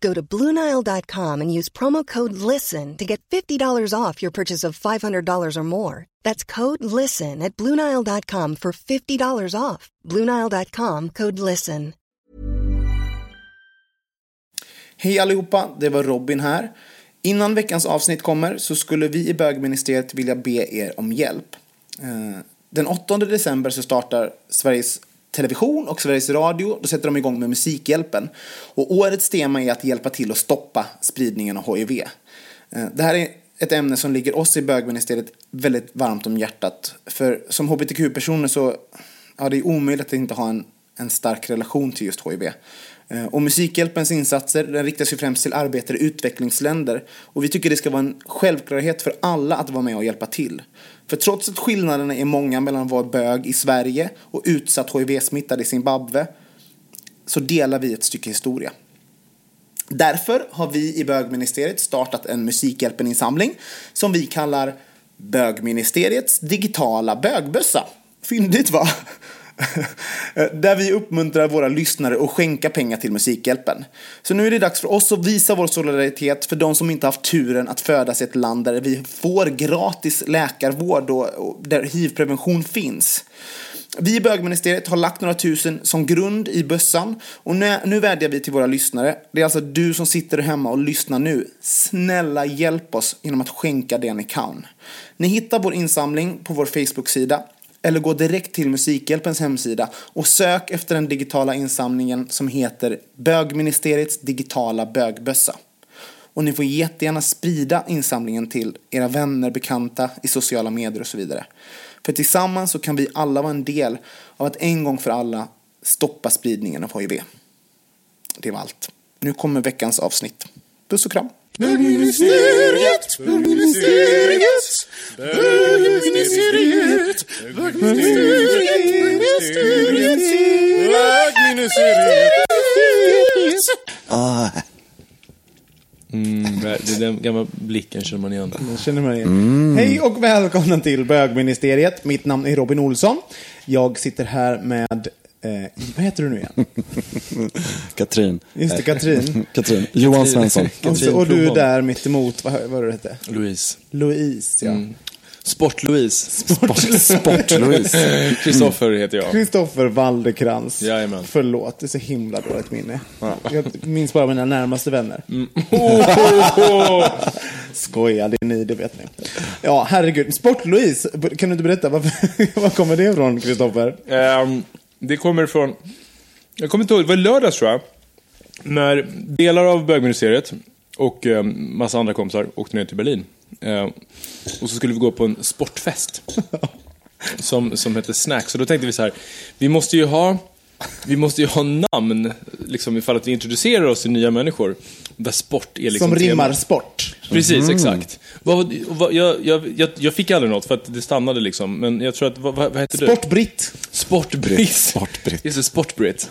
Go to BlueNile.com and use promo code LISTEN to get $50 off your purchase of $500 or more. That's code LISTEN at BlueNile.com for $50 off. BlueNile.com code LISTEN. Hej allihopa, det var Robin här. Innan veckans avsnitt kommer så skulle vi i bögministeriet vilja be er om hjälp. Eh, den 8 december så startar Sveriges Television och Sveriges Radio, då sätter de igång med Musikhjälpen. Och årets tema är att hjälpa till att stoppa spridningen av HIV. Eh, det här är ett ämne som ligger oss i bögministeriet väldigt varmt om hjärtat. För som hbtq-personer så ja, det är omöjligt att inte ha en, en stark relation till just HIV. Eh, och Musikhjälpens insatser den riktar sig främst till arbetare i utvecklingsländer. Och vi tycker det ska vara en självklarhet för alla att vara med och hjälpa till. För trots att skillnaderna är många mellan att vara bög i Sverige och utsatt HIV-smittad i Zimbabwe så delar vi ett stycke historia. Därför har vi i bögministeriet startat en Musikhjälpen-insamling som vi kallar Bögministeriets digitala bögbössa. Fyndigt va? Där vi uppmuntrar våra lyssnare att skänka pengar till Musikhjälpen. Så nu är det dags för oss att visa vår solidaritet för de som inte haft turen att födas i ett land där vi får gratis läkarvård och där hivprevention finns. Vi i bögministeriet har lagt några tusen som grund i bössan och nu, nu vädjar vi till våra lyssnare. Det är alltså du som sitter hemma och lyssnar nu. Snälla hjälp oss genom att skänka det ni kan. Ni hittar vår insamling på vår Facebook-sida eller gå direkt till Musikhjälpens hemsida och sök efter den digitala insamlingen som heter Bögministeriets digitala bögbössa. Och ni får jättegärna sprida insamlingen till era vänner, bekanta, i sociala medier och så vidare. För tillsammans så kan vi alla vara en del av att en gång för alla stoppa spridningen av HIV. Det var allt. Nu kommer veckans avsnitt. Puss och kram! Bögministeriet, bögministeriet, bögministeriet, bögministeriet, bögministeriet. Ah, Mm, det är den gamla blicken känner man igen. Jag känner mig igen. Hej och välkomna till bögministeriet. Mitt namn är Robin Olsson. Jag sitter här med, eh, vad heter du nu igen? Katrin. Just det, Katrin. Katrin. Johan Svensson. Och, så, och du är där mitt emot, vad, vad var det hette? Louise. Louise, ja. Sport-Louise. Sport, Sport-Louise. Kristoffer heter jag. Kristoffer Walderkrans. Jajamän. Förlåt, det är så himla dåligt minne. Jag minns bara mina närmaste vänner. Mm. Skoja, det är ni, det vet ni. Ja, herregud. Sport-Louise, kan du inte berätta, varför, var kommer det ifrån, Kristoffer? Ehm, det kommer från... Jag kommer inte ihåg, det var lördags tror jag. När delar av bögministeriet och um, massa andra kompisar åkte ner till Berlin. Ehm, och så skulle vi gå på en sportfest. som, som hette Snacks. Och då tänkte vi så här, vi måste ju ha... Vi måste ju ha namn, liksom ifall att vi introducerar oss till nya människor. Där sport är liksom Som rimmar temat. sport. Precis, exakt. Vad, vad, jag, jag, jag, fick aldrig något för att det stannade liksom. Men jag tror att, vad, vad hette du? Sportbritt. Sportbritt. Sportbritt. Just det, Sportbritt.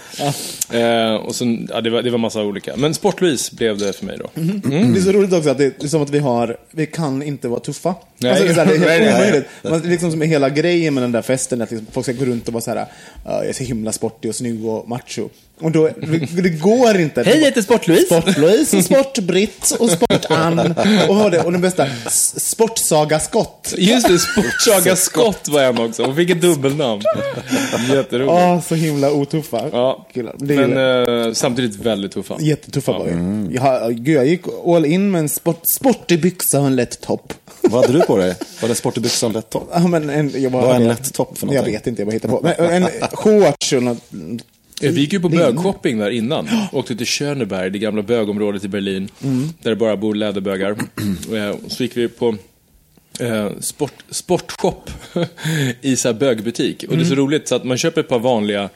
Eh, och sen, ja, det, var, det var massa olika. Men Sportlouise blev det för mig då. Det är så roligt också att det är som att vi har, vi kan inte vara tuffa. Nej. Alltså, det, är så här, det är helt nej, omöjligt. Man, liksom som hela grejen med den där festen, att liksom folk ska gå runt och vara så här, "Ja, jag är så himla sportig och snygg och macho. Och då, det, går inte. Hej, jag heter Sportlouise. Sportlouise och Sportbritt och Sportann. Och, och den bästa, Sportsaga Skott. Just det, Sportsaga Skott var en också. Hon fick ett dubbelnamn. Jätteroligt. Åh, så himla otuffa Ja, men eh, samtidigt väldigt tuffa. Jättetuffa var vi. Jag, gud, jag gick all in med en sport, sportig byxa och en lätt topp. Vad hade du på dig? Var det sportig byxa och lätt topp? Ja, men en, jag bara, Vad är en lätt topp för Jag någonting? vet inte, jag bara hittar på. Men en shorts och något Vi gick ju på bögshopping där innan. Åkte till Schöneberg, det gamla bögområdet i Berlin. Mm. Där det bara bor läderbögar. Eh, Så gick vi på eh, sport, sportshop i så här bögbutik. Och det är så Mm. roligt så att man köper ett par vanliga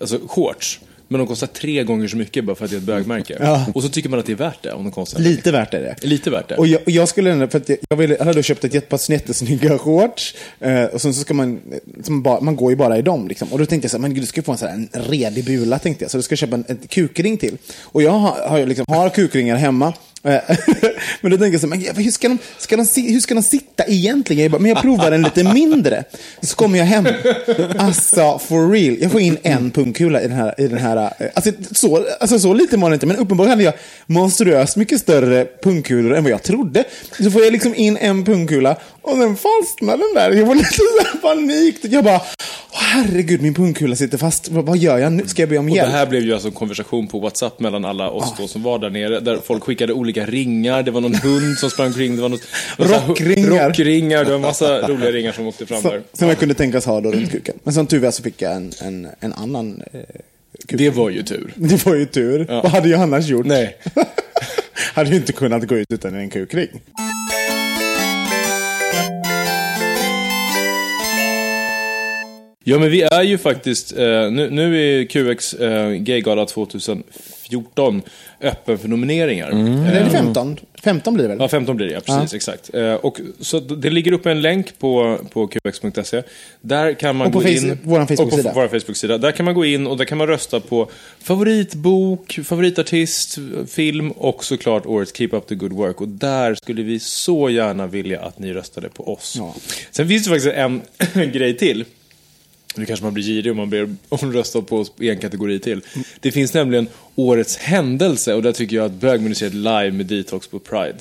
alltså, shorts. Men de kostar tre gånger så mycket bara för att det är ett bögmärke. Ja. Och så tycker man att det är värt det om de kostar Lite värt är det. Lite värt det. Och jag, och jag skulle ändå, för att jag, jag, ville, jag hade köpt ett jättepar jättesnygga shorts. Eh, och sen så ska man, som bara, man går ju bara i dem liksom. Och då tänkte jag så här, men gud, du ska få en sån här en redig bula tänkte jag. Så du ska köpa en, en kukring till. Och jag har, har, liksom, har kukringar hemma. Eh, men då tänker jag så här, hur ska, de, ska de, hur ska de sitta egentligen? Jag bara, men jag provar en lite mindre. Så kommer jag hem. Alltså, for real. Jag får in en pungkula i den här. I den här eh, alltså, så, alltså så lite var det inte, men uppenbarligen hade jag monstruöst mycket större pungkulor än vad jag trodde. Så får jag liksom in en pungkula och den fastnar den där. Jag får lite så panik. Jag bara, "Åh, herregud, min pungkula sitter fast. Vad, gör jag nu? Ska jag be om Och det hjälp? här blev ju alltså en konversation på WhatsApp mellan alla oss Ah. då som var där nere. Där folk skickade olika ringar. Det var någon hund som sprang kring. Det var något, Rockringar. Rockringar. Det var en massa roliga ringar som åkte fram Så, där. som jag kunde tänkas ha då runt kuken. Men som tur var så fick jag en, en, en annan eh, kuk. Det var ju tur. Det var ju tur. Ja. Vad hade jag annars gjort? Nej. hade ju inte kunnat gå ut utan en kukring. Ja, men vi är ju faktiskt, eh, nu, nu är QX eh, Gaygala 2014 öppen för nomineringar. Eller är det 15? 15 blir det väl? Ja, 15 blir det, ja, precis, exakt. Eh, och, så det ligger uppe en länk på, på qx.se. Där kan man Och på gå face- in... våran Facebook-sida. Och på vår Facebook-sida. Där kan man gå in och där kan man rösta på favoritbok, favoritartist, film och såklart årets Keep Up The Good Work. Och där skulle vi så gärna vilja att ni röstade på oss. Ja. Sen finns det faktiskt en grej till. Nu kanske man blir girig om man ber om rösta på en kategori till. Det finns nämligen Årets händelse och där tycker jag att bögmuseet live med Detox på Pride.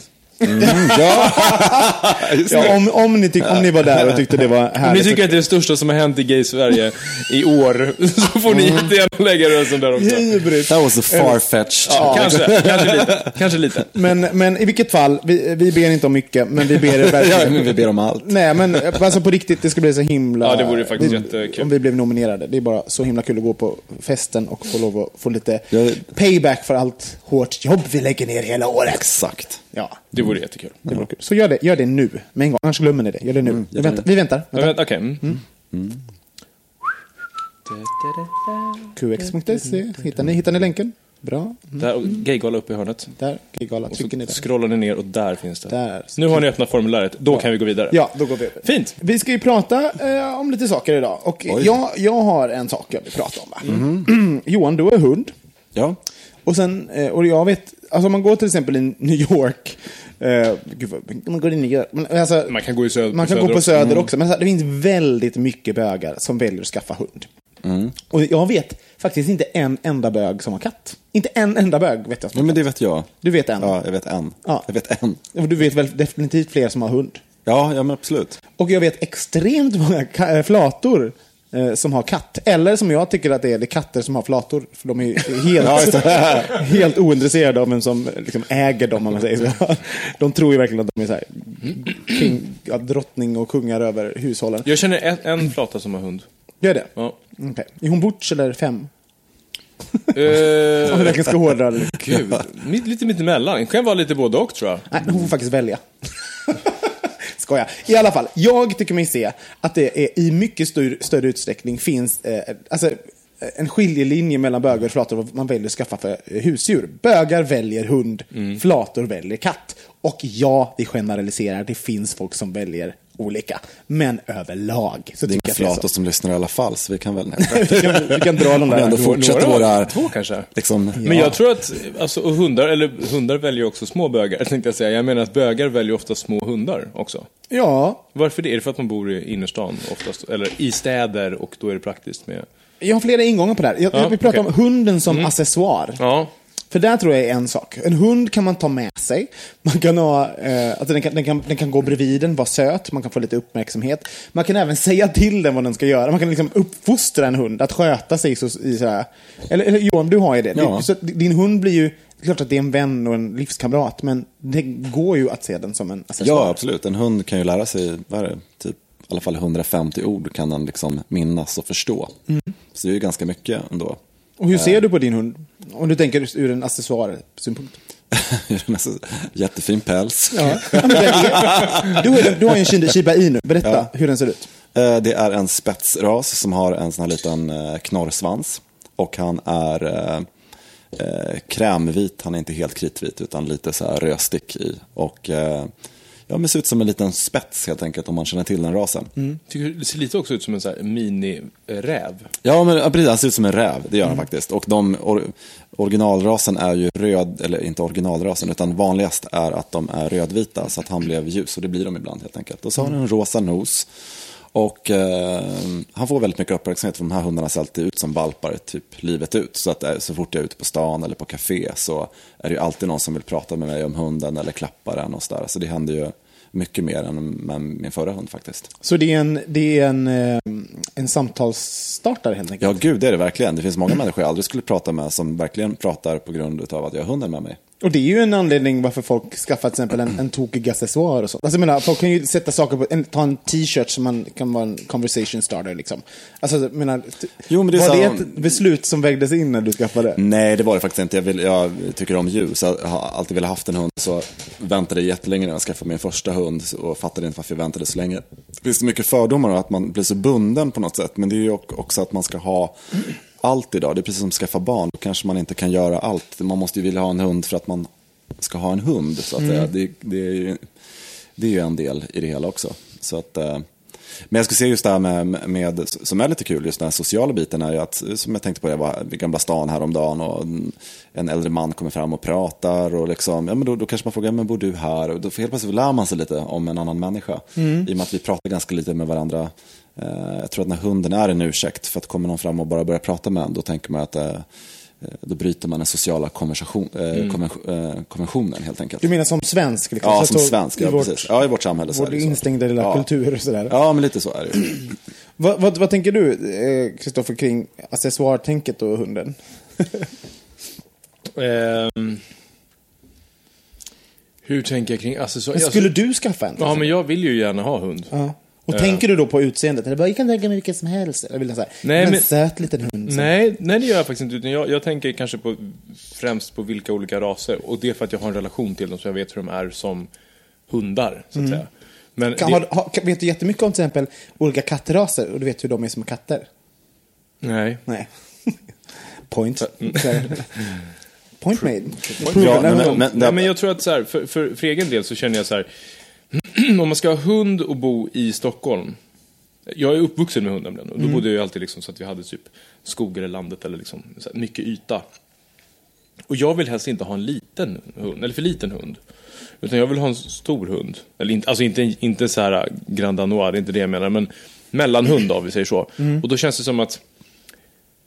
Ja, om, om, ni tyck, om ni var där och tyckte det var Om ni härligt. tycker att det är det största som har hänt i Gay-Sverige i år så får ni jättegärna lägga rösten där också. Hybrid. That was a far-fetched. Kanske, kanske lite. Kanske lite. Men, men i vilket fall, vi, vi ber inte om mycket, men vi ber er Ja, verkligen. men vi ber om allt. Nej, men alltså på riktigt, det skulle bli så himla... Ja, det vore faktiskt det- jättekul. Om vi blev nominerade. Det är bara så himla kul att gå på festen och få lov att få lite Ja. payback för allt hårt jobb vi lägger ner hela året. Exakt. Ja, Det vore jättekul. det vore kul. Så gör det, gör det nu, med en gång. Annars glömmer ni det. Gör det nu. vi, väntar, vi väntar. Väntar. Okej. mm. QX.se. Hittar ni, hittar ni länken? Bra. Där, och Gaygala uppe i hörnet. Där, Gigala. Och Trycker ni så där? scrollar ni ner och där finns det. Där. Nu har ni öppnat formuläret. Då kan vi gå vidare. Ja, då går vi över. Fint. Vi ska ju prata eh, om lite saker idag. Och jag, jag har en sak jag vill prata om. Va? Mhm. Johan, du har hund. Ja. Och sen, eh, och jag vet, alltså om man går till exempel i New York. Eh, gud vad, man går i New York. Men, alltså, Man kan gå i söder. man kan gå på söder också. Men det finns väldigt mycket bögar som väljer att skaffa hund. Och jag vet faktiskt inte en enda bög som har katt. Inte en enda bög vet jag som ja, men det vet jag. Du vet en? Ja, jag vet en. Ja. Jag vet en. Och du vet väl definitivt fler som har hund. Ja, ja men absolut. Och jag vet extremt många eh, flator eh, som har katt. Eller som jag tycker att det är, det är katter som har flator. För de är helt, helt ointresserade av vem som liksom äger dem, om man säger så. De tror ju verkligen att de är så här, king, ja, drottning och kungar över hushållen. Jag känner en, en flata som har hund. Gör det? Ja. Okej. Är hon butch eller fem? Om vi Eh, verkligen ska hårdra det. Gud, mitt, lite mittemellan. Kan vara lite både och tror jag. Nej, hon får faktiskt välja. Skoja. I alla fall, jag tycker mig se att det är i mycket större, större utsträckning finns eh, alltså, eh, en skiljelinje mellan bögar och flator vad man väljer att skaffa för eh, husdjur. Bögar väljer hund, flator väljer katt. Och ja, vi generaliserar, det finns folk som väljer olika. Men överlag så Det är tycker jag att flator som lyssnar i alla fall, så vi kan väl vi kan, vi kan dra de Vi där. ändå fortsätta några- våra... två kanske. Liksom, Men jag tror att, alltså, hundar, eller hundar väljer också små bögar, tänkte jag säga. Jag menar att bögar väljer ofta små hundar också. Ja, Varför det? Är det för att man bor i innerstan oftast? Eller i städer och då är det praktiskt med... jag har flera ingångar på det här. Jag, Ja, jag vill prata okej. Mm. om hunden som accessoar. Ja, För där tror jag är en sak. En hund kan man ta med sig. Man kan ha, eh, alltså den, kan, den, kan, den kan gå bredvid den, vara söt, man kan få lite uppmärksamhet. Man kan även säga till den vad den ska göra. Man kan liksom uppfostra en hund att sköta sig. Så, i så här. Eller, eller Johan, du har ju det. Ja. Så, din hund blir ju, klart att det är en vän och en livskamrat, men det går ju att se den som en accessoar. Ja, absolut. En hund kan ju lära sig, vad är det, typ i alla fall 150 ord kan den liksom minnas och förstå. Så det är ju ganska mycket ändå. Och hur ser du på din hund? Om du tänker ur en accessoarsynpunkt. Nästan Jättefin päls. Ja. det är- du, har, ju- du en Shiba- Inu. Berätta hur den ser ut. Eh, Det är en spetsras som har en sån här liten eh, knorrsvans. Och han är eh, eh, krämvit, han är inte helt kritvit utan lite så här rödstick i. Och eh, ja, men ser ut som en liten spets helt enkelt om man känner till den rasen. Tycker det ser lite också ut som en så mini-räv. Ja, men precis, han ser ut som en räv, det gör han faktiskt. Och de, or, originalrasen är ju röd, eller inte originalrasen, utan vanligast är att de är rödvita, så att han blev ljus, och det blir de ibland helt enkelt. Och så har han en rosa nos. Och eh, han får väldigt mycket uppmärksamhet för de här hundarna ser alltid ut som valpar typ livet ut. Så att eh, så fort jag är ute på stan eller på café så är det ju alltid någon som vill prata med mig om hunden eller klappa den och sådär. Så det händer ju mycket mer än med min förra hund faktiskt. Så det är en, det är en, eh, en samtalsstartare helt enkelt? Ja, gud, det är det verkligen. Det finns många människor jag aldrig skulle prata med som verkligen pratar på grund av att jag har hunden med mig. Och det är ju en anledning varför folk skaffar till exempel en, en tokig accessoar och så. Alltså jag menar, folk kan ju sätta saker på, en, ta en t-shirt som man kan vara en conversation starter liksom. Alltså jag menar, Jo, men det var så- det ett beslut som vägdes in när du skaffade? Nej, det var det faktiskt inte. Jag, vill, jag tycker om djur, så jag har alltid velat haft en hund. Så väntade jag jättelänge när jag skaffade min första hund och fattade inte varför jag väntade så länge. Det finns så mycket fördomar och att man blir så bunden på något sätt. Men det är ju också att man ska ha allt idag. Det är precis som att skaffa barn. Då kanske man inte kan göra allt. Man måste ju vilja ha en hund för att man ska ha en hund. Så att säga. Det, det, är ju, det är ju en del i det hela också. Så att, eh, men jag skulle säga just det här med, med, som är lite kul, just den här sociala biten är ju att, som jag tänkte på, jag var vid Gamla stan häromdagen och en, äldre man kommer fram och pratar och liksom, ja men då, då kanske man frågar, men bor du här? Och då helt plötsligt lär man sig lite om en annan människa. I och med att vi pratar ganska lite med varandra. Eh, jag tror att när hunden är en ursäkt för att kommer någon fram och bara börjar prata med en, då tänker man att eh, då bryter man den sociala konversation, eh, konven- eh, konventionen helt enkelt. Du menar som svensk? Liksom, Ja, som svensk, i ja vårt, precis. Ja, i vårt samhälle så Vår det instängda lilla ja. kultur och sådär. Ja, men lite så är det. Vad, vad, vad tänker du, eh, Kristoffer, kring accessoartänket och hunden? Ehm, hur tänker jag kring accessoarer? Skulle du skaffa en? Ja, men jag vill ju gärna ha hund. Ja. Och tänker du då på utseendet? Eller bara, jag kan tänka mig vilket som helst. Eller vill jag säga, Nej, en men- söt liten hund. som- Nej, nej, det gör jag faktiskt inte. Utan jag, jag tänker kanske på, främst på vilka olika raser. Och det är för att jag har en relation till dem, så jag vet hur de är som hundar, så att säga. Men Mm. Kan, det, har, har, vet du jättemycket om till exempel olika kattraser? Och du vet hur de är som katter? Nej. Nej. Point. Point made. Ja, men- men- men jag tror att så här, för, för, för egen del så känner jag så här. om man ska ha hund och bo i Stockholm. Jag är uppvuxen med hund nämligen. Och då bodde jag ju alltid liksom så att vi hade typ skogar i landet eller liksom mycket yta. Och jag vill helst inte ha en liten hund, eller för liten hund. Utan jag vill ha en stor hund. Eller inte, alltså inte, inte så här Grand Danois, det är inte det jag menar. Men mellanhund om vi säger så. Och då känns det som att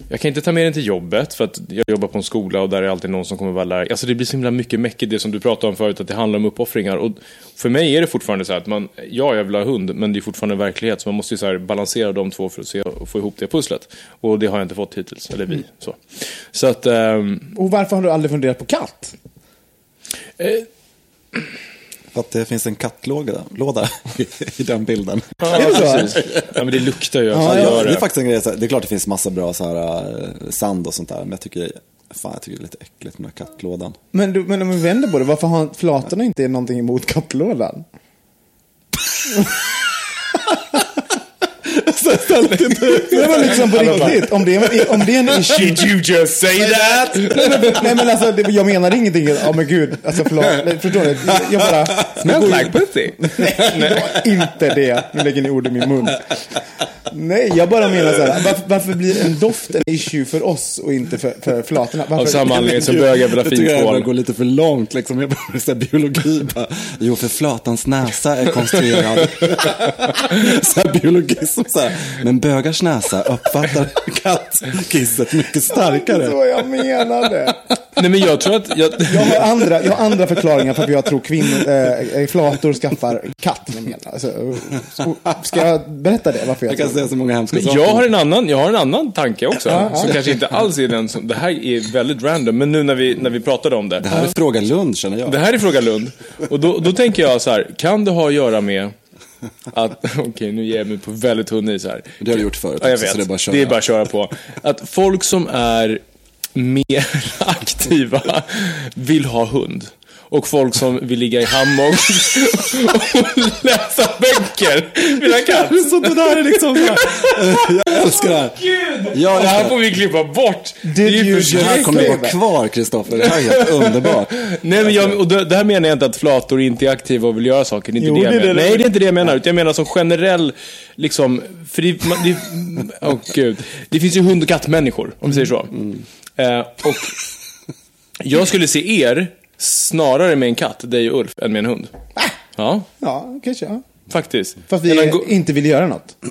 jag kan inte ta med den till jobbet för att jag jobbar på en skola och där är alltid någon som kommer vara lärare. Alltså det blir så himla mycket mäckigt det som du pratade om förut, att det handlar om uppoffringar. Och för mig är det fortfarande så här att man, ja jag vill ha hund, men det är fortfarande verklighet. Så man måste ju så balansera de två för att se och få ihop det pusslet. Och det har jag inte fått hittills, eller vi. Så, så att, ehm, Och varför har du aldrig funderat på katt? eh, att det finns en kattlåda låda i, den bilden. ja, det så? Ja men det luktar ju, Ja, alltså, ja, gör det är faktiskt en grej, så här, det är klart det finns massa bra så här, eh, sand och sånt där, men jag tycker, fan, jag tycker det är lite äckligt med den här kattlådan. Men, du, men om vi vänder på det, varför har flatorna inte någonting emot kattlådan? Nej men liksom på riktigt, om det är, om det är en issue. Did you just say that? Nej men, nej, men alltså, det, jag menar ingenting, ja men gud, alltså förlåt, nej, förstår du? Jag bara... Smells like pussy. Nej, inte det. Nu lägger ni ord i min mun. Nej, jag bara menar så här, varför, varför blir en doft en issue för oss och inte för, för flatorna? Varför? Av samma anledning som bögar vill ha Jag tycker jag börjar fin gå lite för långt, liksom. jag börjar säga biologi bara. Jo, för flatans näsa är konstruerad. så här, biologi som så här, men bögars näsa uppfattar kattkisset mycket starkare. Så jag menade. Nej men jag tror att, jag, Jag har andra, jag har andra förklaringar för att jag tror kvinnor, äh, flator skaffar katt. Alltså, ska jag berätta det? Varför jag, Jag kan tror? Säga så många hemska saker. jag har en annan, jag har en annan tanke också. Ja, ja. Som kanske inte alls är den som, det här är väldigt random. Men nu när vi, när vi pratade om det. Det här är Fråga Lund, känner jag. Det här är Fråga Lund. Och då, då tänker jag så här, kan det ha att göra med att, okej nu ger jag mig på väldigt tunn is här. Det har du gjort förut Ja, jag vet. så det är bara att köra. det är bara att köra på. Att folk som är mer aktiva vill ha hund. Och folk som vill ligga i hammock och läsa böcker vill ha katt. Så det där är liksom så här. Jag älskar det här. Ja, Det här får vi klippa bort. Det är ju Det här kommer att vara kvar, Kristoffer. Det här är helt underbart. Nej, men jag, och det, det här menar jag inte att flator inte är aktiva och vill göra saker. Det är inte Jo, det jag det det- Nej, det är inte det jag menar. Utan jag menar som generell, liksom, för det, man, det, oh, gud. det finns ju hund och kattmänniskor, om vi säger så. Mm. Eh, och jag skulle se er snarare med en katt, dig och Ulf, än med en hund. Ja, Ja, kanske. Ja. faktiskt. Fast Eller vi gå- inte vill göra något.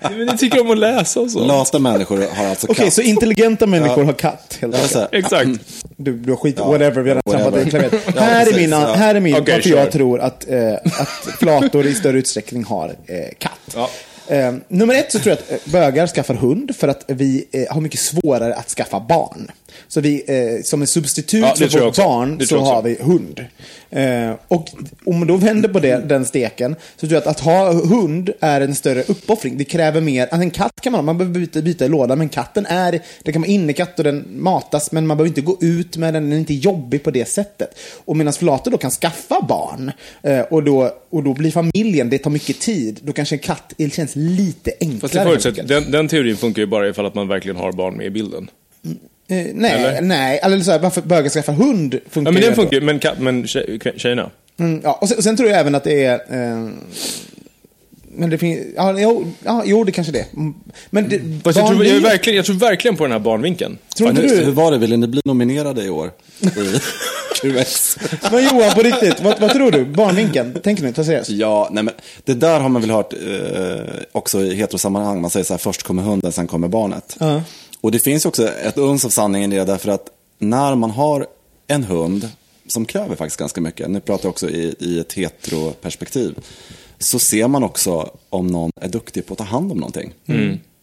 Men ni tycker om att läsa och så. Lata människor har alltså Okej, katt. så intelligenta människor har katt, helt säga, Exakt. Du, du har skit, whatever, vi har redan trampat i klaveret. Ja, här, är mina, ja. här är min, Okej, varför kör. jag tror att, eh, att flator i större utsträckning har eh, katt. Ja. Eh, nummer ett så tror jag att eh, bögar skaffar hund för att vi eh, har mycket svårare att skaffa barn. Så vi, eh, som en substitut Ja, för vårt barn så har vi hund. Eh, och om man då vänder på det, den steken så tror jag att att ha hund är en större uppoffring. Det kräver mer. Alltså en katt kan man ha, man behöver byta, byta i lådan, men katten är, det kan vara innekatt och den matas, men man behöver inte gå ut med den, den är inte jobbig på det sättet. Och medan flator då kan skaffa barn, eh, och, då, och då blir familjen, det tar mycket tid, då kanske en katt känns lite enklare. Fast det enkelt. den, den teorin funkar ju bara ifall att man verkligen har barn med i bilden. Eh, nej, Eller? nej, eller så här, varför bögar skaffar hund funkar Ja, men den funkar ju, men, men tjej, tjejerna? Mm, ja, och sen, och sen tror jag även att det är... Eh, men det finns... Ja, jo, ja, jo, det kanske det är. Mm, Men det, jag, barn tror, jag, är blir- verkligen, jag tror verkligen på den här barnvinkeln. Tror inte Hur du? var det? Ville ni bli nominerade i år? QX? Men Johan, på riktigt, vad, vad tror du? Barnvinkeln? Tänker nu, ta seriöst. Ja, nej men det där har man väl hört eh, också i heterosammanhang. Man säger så här, först kommer hunden, sen kommer barnet. Ja. Och det finns också ett uns av sanning i det, därför att när man har en hund som kräver faktiskt ganska mycket, nu pratar jag också i, i ett heteroperspektiv, så ser man också om någon är duktig på att ta hand om någonting.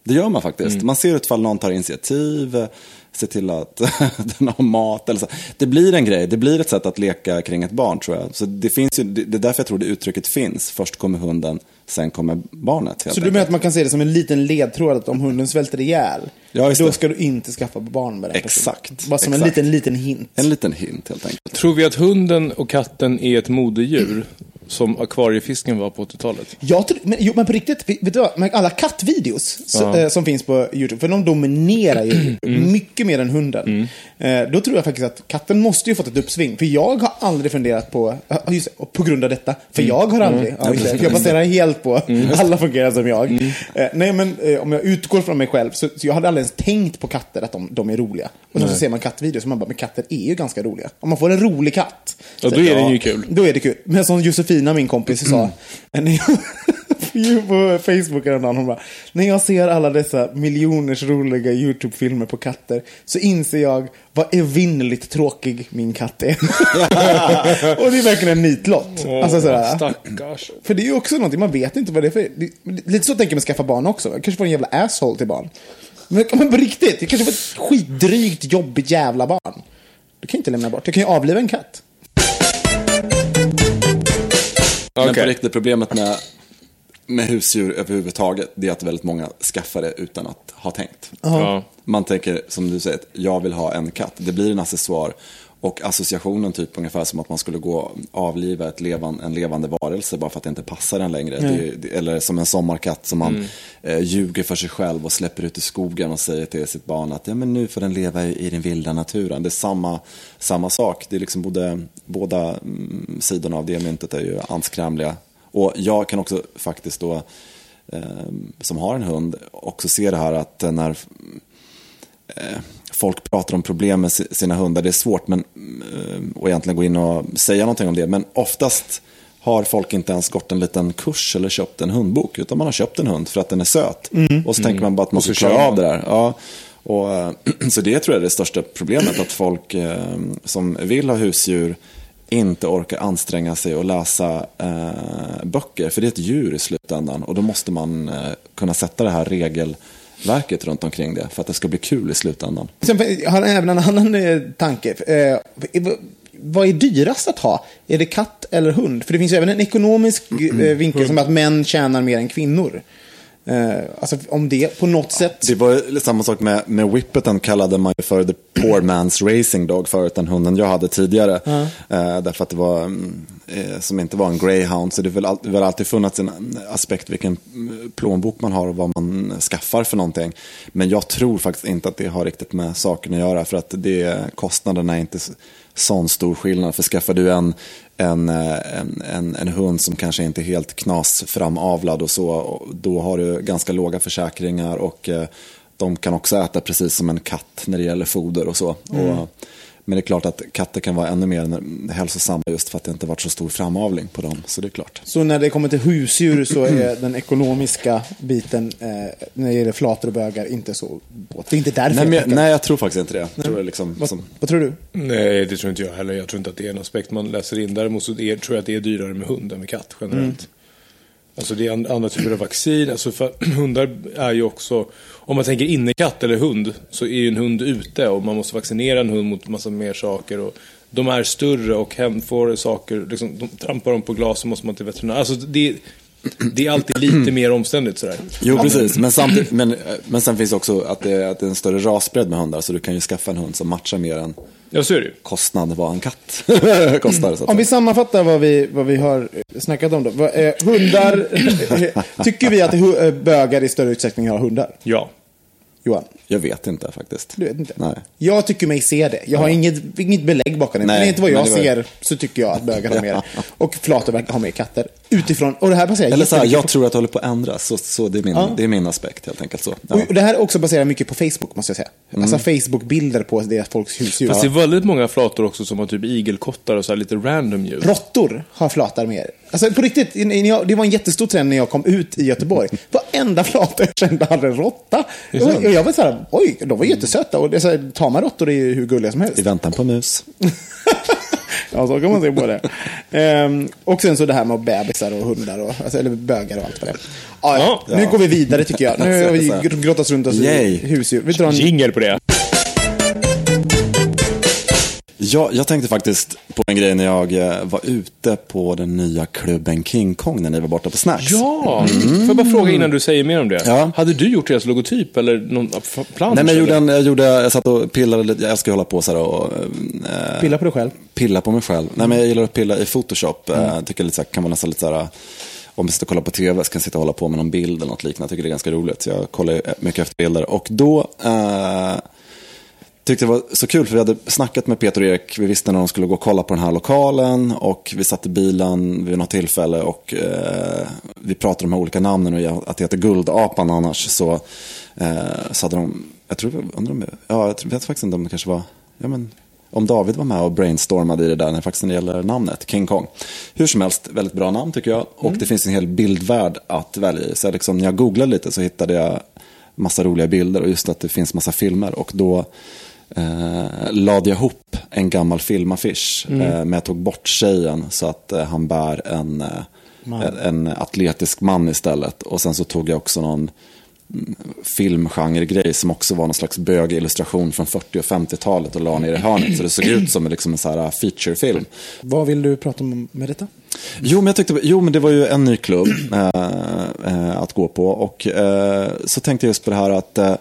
Det gör man faktiskt. Man ser ifall någon tar initiativ, ser till att den har mat. Eller så. Det blir en grej, det blir ett sätt att leka kring ett barn tror jag. Så det, finns ju, det är därför jag tror det uttrycket finns. Först kommer hunden, sen kommer barnet. Så du menar att man kan se det som en liten ledtråd att om hunden svälter ihjäl, Ja, då ska du inte skaffa barn med den Exakt, personen. Bara som en exakt. liten, liten hint. En liten hint helt enkelt. Tror vi att hunden och katten är ett modedjur? Som akvariefisken var på 80-talet? Jag tror, men, jo, men på riktigt, vet du vad? Alla kattvideos så, eh, som finns på YouTube, för de dominerar ju Mm. mycket mer än hunden. Eh, då tror jag faktiskt att katten måste ju fått ett uppsving. För jag har aldrig funderat på, ja, just, på grund av detta, för Mm. jag har aldrig, ja, just jag baserar helt på alla fungerar som jag. Mm. Eh, nej, men eh, om jag utgår från mig själv, så, så jag hade aldrig ens tänkt på katter, att de, de är roliga. Och sen så ser man kattvideos, och man bara, men katter är ju ganska roliga. Om man får en rolig katt. Ja, då är den ju kul. då är det kul. Men som Josefina, min kompis, sa när jag- på Facebook häromdagen, hon bara, när jag ser alla dessa miljoners roliga YouTube-filmer på katter så inser jag vad evinnerligt tråkig min katt är. och det är verkligen en nitlott. alltså, sådär. Stackars. För det är ju också någonting, man vet inte vad det är för... det- Lite så tänker man skaffa barn också. Jag kanske får en jävla asshole till barn. Men, men på riktigt, jag kanske får ett skitdrygt, jobbigt jävla barn. Du kan inte lämna bort. Jag kan ju avliva en katt. Men Okej. på riktigt, problemet med, med husdjur överhuvudtaget, det är att väldigt många skaffar det utan att ha tänkt. Ja. Man tänker, som du säger, att jag vill ha en katt. Det blir en accessoar. Och associationen typ ungefär som att man skulle gå avliva ett levan, en levande varelse bara för att det inte passar den längre. Det, är- det, eller som en sommarkatt som man eh, ljuger för sig själv och släpper ut i skogen och säger till sitt barn att ja, men nu får den leva i, i den vilda naturen. Det är samma, samma sak. Det är liksom både, båda mm, sidorna av det myntet är ju anskrämliga. Och jag kan också faktiskt då, eh, som har en hund, också se det här att när folk pratar om problem med si- sina hundar, det är svårt men, eh, att egentligen gå in och säga någonting om det. Men oftast har folk inte ens gått en liten kurs eller köpt en hundbok, utan man har köpt en hund för att den är söt. Och så tänker man bara att man ska klara av det där. Ja. Och, eh, så det tror jag är det största problemet, att folk eh, som vill ha husdjur inte orkar anstränga sig och läsa eh, böcker, för det är ett djur i slutändan. Och då måste man eh, kunna sätta det här regelverket runt omkring det, för att det ska bli kul i slutändan. Sen jag har även en annan eh, tanke. Eh, vad är dyrast att ha? Är det katt eller hund? För det finns även en ekonomisk eh, vinkel som att män tjänar mer än kvinnor. Eh, alltså om det på något sätt. Det var samma sak med, med Whippeten kallade man ju för the poor man's racing dog förut, den hunden jag hade tidigare. Eh, därför att det var, mm, eh, som inte var en greyhound, så det har väl, all, väl alltid funnits en aspekt vilken mm, plånbok man har och vad man skaffar för någonting. Men jag tror faktiskt inte att det har riktigt med saken att göra, för att det, kostnaderna är inte sån stor skillnad. För skaffar du en, en, eh, en, en, en hund som kanske inte är helt knasframavlad och så, då har du ganska låga försäkringar och eh, de kan också äta precis som en katt när det gäller foder och så. Och, mm men det är klart att katter kan vara ännu mer hälsosamma just för att det inte varit så stor framavling på dem. Så det är klart. Så när det kommer till husdjur så är den ekonomiska biten eh, när det gäller flator och bögar inte så båt. Det är inte därför Nej, jag jag- nej, jag tror faktiskt inte det. Jag tror det liksom, Vad, som, vad tror du? Nej, det tror inte jag heller. Jag tror inte att det är en aspekt man läser in. Däremot så är, tror jag att det är dyrare med hund än med katt generellt. Alltså det är andra typer av vaccin. Alltså för hundar är ju också, om man tänker innekatt eller hund, så är ju en hund ute och man måste vaccinera en hund mot massa mer saker. Och de är större och hem får saker, liksom, de trampar dem på glas så måste man till veterinär. Alltså det, det är alltid lite mer omständigt sådär. Jo, precis. Men, samtidigt, men, eh, men sen finns också att det, att det är en större rasbredd med hundar. Så du kan ju skaffa en hund som matchar mer än Ja, så är det kostnad vad en katt kostar. Så att Om vi sammanfattar vad vi, vad vi har snackat om då. Vad, eh, hundar, tycker vi att bögar i större utsträckning har hundar? Ja. Johan? Jag vet inte faktiskt. Du vet inte? Nej. Jag tycker mig se det. Jag har inget, inget belägg bakom det. Nej, men inte vad jag var- ser så tycker jag att bögar har mer. Och flator verkar ha mer katter. Utifrån, och det här baserar Eller så här, jag på- tror att det håller på att ändras. Så, så det, är min, det är min aspekt helt enkelt. Så. Ja. Och det här är också baserat mycket på Facebook, måste jag säga. Alltså Facebook-bilder på deras folks husdjur. Fast det är väldigt många flator också som har typ igelkottar och så här lite random djur. Råttor har flatar mer. Alltså på riktigt, när jag, det var en jättestor trend när jag kom ut i Göteborg. Varenda flata jag kände hade en råtta. Och jag var så här, oj, de var jättesöta. Och det är så här, tama råttor är ju hur gulliga som helst. I väntan på mus. Ja, så kan man se på det. Ehm, och sen så det här med bebisar och hundar, och, alltså, eller bögar och allt vad det är. Ja, ja. Nu går vi vidare tycker jag. Nu har vi Så här. gr- grottats runt oss i husdjur. Vi drar en... Jingel på det. Ja, jag tänkte faktiskt på en grej när jag eh, var ute på den nya klubben King Kong när ni var borta på Snacks. Ja, får jag bara fråga innan du säger mer om det? Ja. Hade du gjort deras logotyp eller någon plan? Nej, men jag, gjorde en, jag, gjorde, jag satt och pillade lite, jag älskar att hålla på så här och eh, Pilla på dig själv. pilla på mig själv. Nej, men jag gillar att pilla i Photoshop. Mm. tycker lite så här, kan vara nästan lite så här, om jag sitter och kollar på tv så kan jag sitta och hålla på med någon bild eller något liknande. Jag tycker det är ganska roligt. Så jag kollar mycket efter bilder. Och då eh, tyckte det var så kul för vi hade snackat med Peter och Erik. Vi visste när de skulle gå och kolla på den här lokalen. Och vi satt i bilen vid något tillfälle och eh, vi pratade om de här olika namnen och att det heter Guldapan annars. Så, eh, så hade de, jag tror, undrar om, ja, jag vet faktiskt inte om det kanske var, ja men om David var med och brainstormade i det där när faktiskt när det gäller namnet, King Kong. Hur som helst, väldigt bra namn tycker jag. Och det finns en hel bildvärld att välja i. Så liksom, när jag googlade lite så hittade jag massa roliga bilder och just att det finns massa filmer. Och då eh, lade jag ihop en gammal filmaffisch. Eh, men jag tog bort tjejen så att eh, han bär en, eh, en, en atletisk man istället. Och sen så tog jag också någon filmgenregrej som också var någon slags bögillustration från 40 och 50-talet och la ner i hörnet. Så det såg ut som liksom en så här featurefilm. Vad vill du prata om med detta? Jo men, jag tyckte, jo, men det var ju en ny klubb eh, eh, att gå på. Och eh, så tänkte jag just på det här att eh,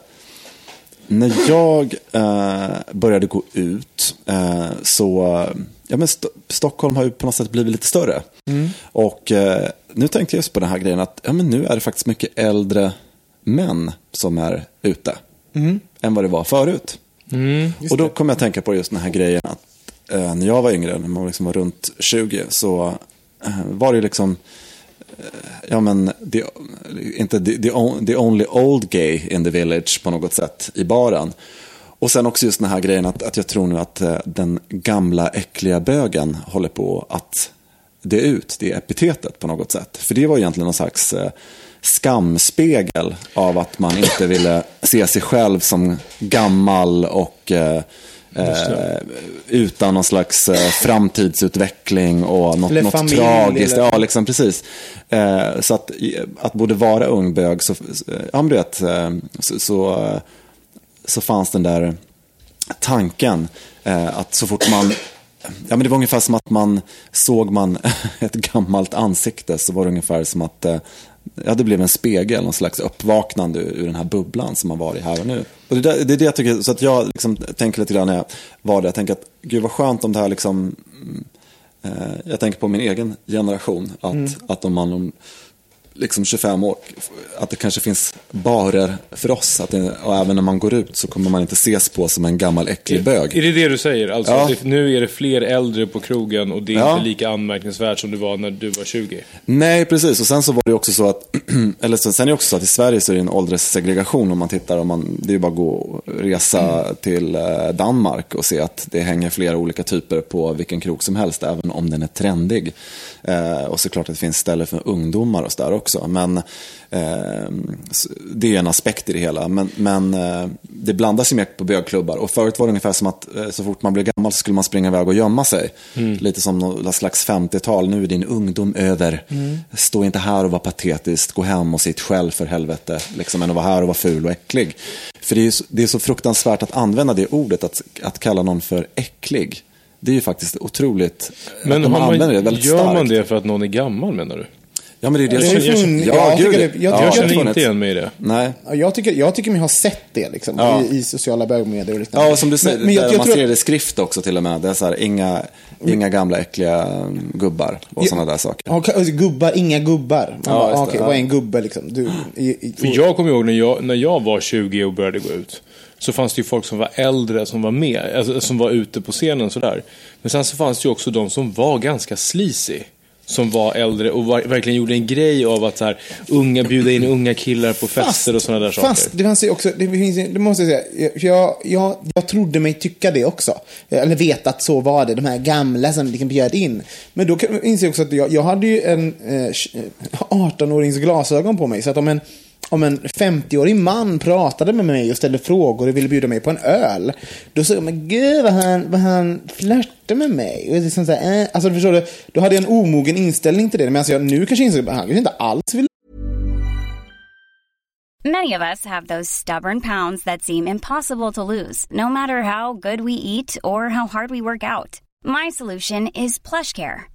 när jag eh, började gå ut eh, så, ja men St- Stockholm har ju på något sätt blivit lite större. Och eh, nu tänkte jag just på den här grejen att ja, men nu är det faktiskt mycket äldre män som är ute. Än vad det var förut. Och då kom jag att tänka på just den här grejen att eh, när jag var yngre, när man liksom var runt 20, så eh, var det liksom ja men, the, inte the, the, the only old gay in the village på något sätt i baren. Och sen också just den här grejen att, att jag tror nu att eh, den gamla äckliga bögen håller på att dö ut, det epitetet på något sätt. För det var egentligen någon slags eh, skamspegel av att man inte ville se sig själv som gammal och eh, eh, eh, utan någon slags eh, framtidsutveckling och något, något familj, tragiskt. eller- Ja, liksom precis. Eh, så att, att både vara ung bög, så, ja men du vet, eh, så, så, eh, så fanns den där tanken eh, att så fort man Ja, men det var ungefär som att man såg man ett gammalt ansikte så var det ungefär som att eh, ja, det blev en spegel, någon slags uppvaknande ur den här bubblan som man var i här och nu. Och det, där, det är det jag tycker, så att jag liksom tänker lite grann när jag var där, jag tänker att gud vad skönt om det här liksom, mm, eh, jag tänker på min egen generation, att, Mm. att om man om liksom 25 år, att det kanske finns barer för oss, att det, och även när man går ut så kommer man inte ses på som en gammal äcklig bög. Är det det du säger? Alltså, Ja. det, nu är det fler äldre på krogen och det är Ja. inte lika anmärkningsvärt som det var när du var 20. Nej, precis. Och sen så var det också så att, eller sen, sen är det också så att i Sverige så är det en ålderssegregation om man tittar, om man, det är ju bara att gå och resa till eh, Danmark och se att det hänger flera olika typer på vilken krog som helst, även om den är trendig. Eh, och såklart att det finns ställen för ungdomar och så där också. Men eh, det är en aspekt i det hela. Men, men eh, det blandas ju mer på bögklubbar. Och förut var det ungefär som att eh, så fort man blev gammal så skulle man springa iväg och gömma sig. Lite som något slags 50-tal. Nu är din ungdom över. Stå inte här och var patetisk. Gå hem och sitt själv för helvete. Liksom, än att vara här och vara ful och äcklig. För det är, ju så, det är så fruktansvärt att använda det ordet, att, att kalla någon för äcklig. Det är ju faktiskt otroligt. Men att de har man, använder det väldigt gör man starkt. det för att någon är gammal menar du? Ja, men det är det Det som... ju fun- Ja, jag gud. tycker det- jag ja, tycker- Jag känner inte igen mig i det. Nej. Ja, Jag tycker, jag tycker mig ha sett det liksom, Ja. i, i sociala bögmedier och liknande. Ja, och som du säger, Men- men jag- jag man tror ser det i skrift också till och med. Det är så här, inga, inga gamla äckliga gubbar och sådana där saker. Ka- gubbar, inga gubbar. Man Ja, bara, okej, ja. vad är en gubbe liksom? Du, i, i, För jag kommer ihåg när jag, när jag var 20 och började gå ut. Så fanns det ju folk som var äldre som var med, alltså, som var ute på scenen sådär. Men sen så fanns det ju också de som var ganska sleazy. Som var äldre och var, verkligen gjorde en grej av att så här, unga bjuda in unga killar på fester och sådana där saker. Fast det fanns ju också, det, finns, det måste jag säga, för jag, jag, jag trodde mig tycka det också. Eller veta att så var det, de här gamla som liksom bjöd in. Men då inser jag också att jag, jag hade ju en eh, 18-årings glasögon på mig. Så att om en, om en 50-årig man pratade med mig och ställde frågor och ville bjuda mig på en öl. Då sa jag, men gud vad han, vad han flörtar med mig. Och det är liksom så här, eh, alltså, förstår du, då hade jag en omogen inställning till det. Men alltså, jag nu kanske inser att han kanske inte alls vill Many of us have those stubborn pounds that seem impossible to lose, no matter how good we eat or how hard we work out. My solution is plush care.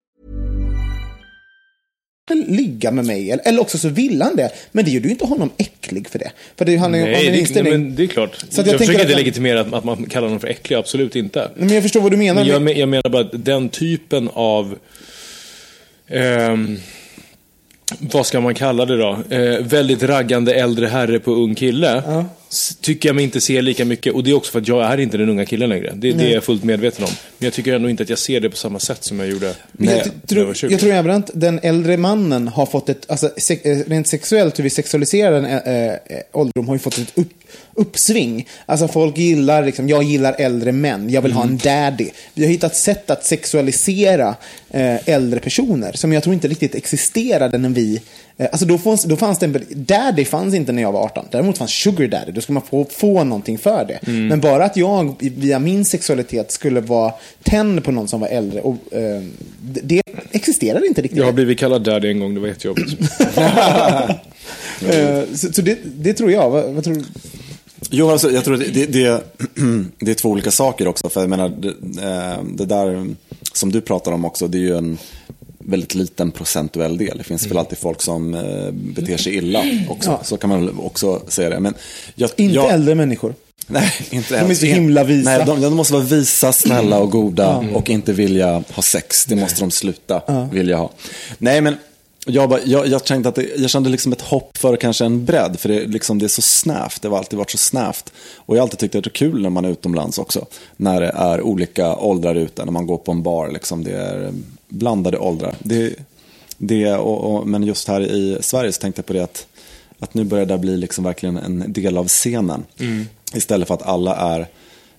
ligga med mig. Eller, också så vill han det. Men det gör du inte honom äcklig för det. För det handlar ju om en det, nej, inställning. men det är klart. Så jag jag försöker inte legitimera att, att man kallar någon för äcklig, absolut inte. Men jag förstår vad du menar. Men jag, jag menar bara att den typen av... ehm, vad ska man kalla det då? Eh, väldigt raggande äldre herre på ung kille. s- Tycker jag mig inte ser lika mycket. Och det är också för att jag är inte den unga killen längre. Det, det är jag fullt medveten om. Men jag tycker ändå inte att jag ser det på samma sätt som jag gjorde jag, när jag var tror, 20. jag tror även att den äldre mannen har fått ett, alltså se, eh, rent sexuellt, hur vi sexualiserar en äh, ålderdom har ju fått ett upp, uppsving. Alltså folk gillar, liksom, jag gillar äldre män, jag vill ha Mm. en daddy. Vi har hittat sätt att sexualisera äh, äldre personer som jag tror inte riktigt existerade när vi Alltså då fanns, då fanns det en, daddy fanns inte när jag var 18. Däremot fanns sugar daddy. Då skulle man få, få någonting för det. Mm. Men bara att jag via min sexualitet skulle vara tänd på någon som var äldre. Och, eh, det, existerar inte riktigt. Jag har blivit kallad daddy en gång, det var jättejobbigt. Eh, så så det, det tror jag. Vad, vad tror du? Jo, alltså, jag tror att det, det, det är två olika saker också. För jag menar, det, eh, det där som du pratar om också, det är ju en... väldigt liten procentuell del. Det finns väl alltid folk som eh, beter sig illa också. Ja. Så kan man också säga det. Men jag, Inte jag, äldre människor. Nej, inte De är så himla visa. Nej, de, de måste vara visa, snälla och goda och inte vilja ha sex. Det måste de sluta vilja ha. Nej, men jag, bara, jag, jag, kände att det, jag kände liksom ett hopp för kanske en bredd. För det, liksom, det är så snävt. Det har alltid varit så snävt. Och jag har alltid tyckt att det är kul när man är utomlands också. När det är olika åldrar ute. När man går på en bar. Liksom, det är blandade åldrar. Det, det, och, och, men just här i Sverige så tänkte jag på det att, att nu börjar det bli liksom verkligen en del av scenen. Istället för att alla är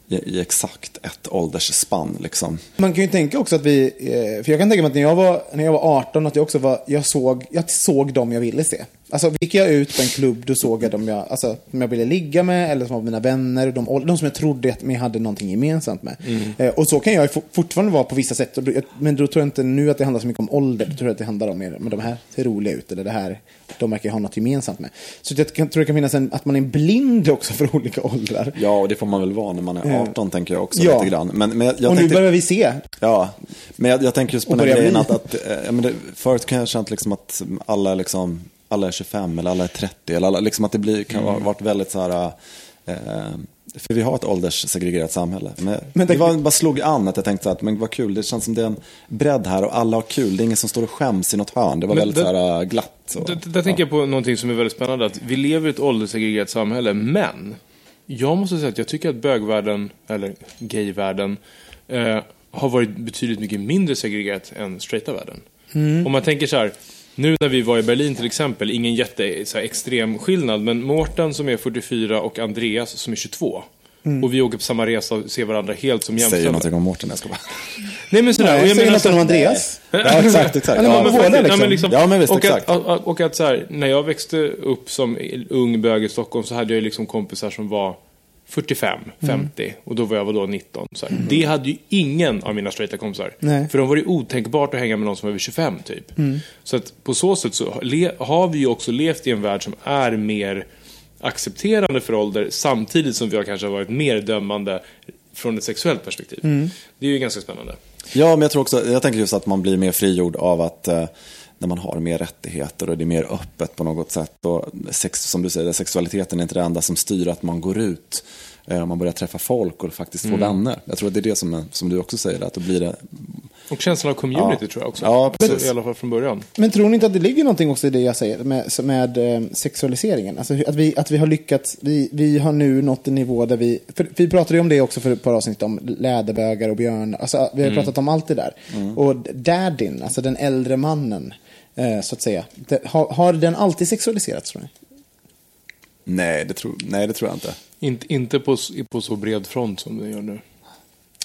i, i exakt ett åldersspann. Liksom. Man kan ju tänka också att vi, eh, för jag kan tänka mig att när jag var, när jag var 18, att jag också var, jag såg, jag såg dem jag ville se. Alltså gick jag ut på en klubb, då såg jag dem jag, alltså, som jag ville ligga med, eller som var mina vänner, de, de som jag trodde att jag hade någonting gemensamt med. Eh, och så kan jag fortfarande vara på vissa sätt, men då tror jag inte nu att det handlar så mycket om ålder, då tror jag att det handlar om mer, men de här ser roliga ut, eller det här, de verkar ha något gemensamt med. Så jag tror det kan finnas en, att man är blind också för olika åldrar. Ja, och det får man väl vara när man är 18 tänker jag också Ja. lite grann. Men, men jag, jag och nu tänkte, börjar vi se. Ja, men jag, jag tänker just på den grejen bli. att, att eh, ja, men det, förut kan jag ha känt liksom att alla liksom, alla är 25 eller alla är 30. Eller alla, liksom att det blir, kan ha varit väldigt så här, eh, för vi har ett ålderssegregerat samhälle. Men, Men det tänk- var, bara slog an att jag tänkte att men vad kul, det känns som det är en bredd här och alla har kul. Det är ingen som står och skäms i något hörn. Det var väldigt det- så här eh, glatt. Och, Där, där tänker jag på någonting som är väldigt spännande. Att vi lever i ett ålderssegregerat samhälle, men jag måste säga att jag tycker att bögvärlden, eller gayvärlden, eh, har varit betydligt mycket mindre segregerat än straighta världen. Om man tänker så här, nu när vi var i Berlin till exempel, ingen jätte så här, extrem skillnad, men Mårten som är 44 och Andreas som är 22. Och vi åker på samma resa och ser varandra helt som säger jämställda. någonting om Mårten, jag ska bara. Nej men sådär, Nej, jag säger något så om Andreas. Ja, exakt, exakt. Ja, men- liksom. liksom. Ja, men visst, och exakt. Att, och, och att så här, när jag växte upp som ung bög i Stockholm så hade jag liksom kompisar som var 45, 50 och då var jag vadå 19. Så här. Det hade ju ingen av mina straighta kompisar. Nej. För de var det otänkbart att hänga med någon som var över 25 typ. Så att på så sätt så har vi ju också levt i en värld som är mer accepterande för ålder samtidigt som vi har kanske varit mer dömande från ett sexuellt perspektiv. Det är ju ganska spännande. Ja, men jag tror också, jag tänker just att man blir mer frigjord av att eh, när man har mer rättigheter och det är mer öppet på något sätt. Och sex, som du säger, sexualiteten är inte det enda som styr att man går ut. Eh, man börjar träffa folk och faktiskt få vänner. Jag tror att det är det som, är- som du också säger, att då blir det... Och känslan av community Ja. tror jag också. Ja, precis. I alla fall från början. Men tror ni inte att det ligger någonting också i det jag säger med, med eh, sexualiseringen? Alltså att vi, att vi har lyckats, vi, vi har nu nått en nivå där vi, för vi pratade ju om det också för ett par avsnitt om läderbögar och björnar, alltså vi har pratat om allt det där. Och daddyn, alltså den äldre mannen, eh, så att säga, det, har, har den alltid sexualiserats tror ni? Nej, det tror, nej, det tror jag inte. Inte, inte på, på så bred front som det gör nu.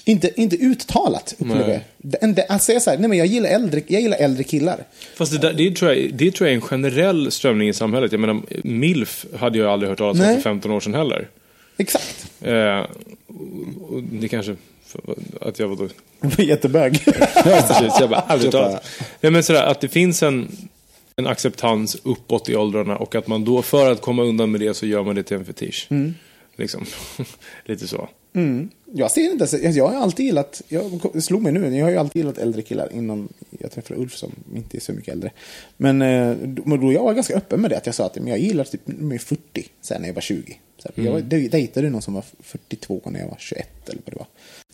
Inte, inte uttalat, upplever jag. Att säga så här, nej men jag gillar äldre, jag gillar äldre killar. Fast det, där, det, tror jag, det tror jag är en generell strömning i samhället. Jag menar, milf hade jag aldrig hört talas om för 15 år sedan heller. Exakt. Eh, det kanske, att jag var då... Jättebög. Precis, jag bara. Nej, men sådär, att det finns en, en acceptans uppåt i åldrarna och att man då, för att komma undan med det, så gör man det till en fetisch. Liksom. Lite så. Jag ser inte, ens- jag har alltid gillat, jag slog mig nu, jag har ju alltid gillat äldre killar innan jag träffade Ulf som inte är så mycket äldre. Men, eh, då- jag var ganska öppen med det, att jag sa att men jag gillar typ med 40, sen när jag var 20. Så här, Jag var- dej- dejtade någon som var 42 när jag var 21 eller vad det var.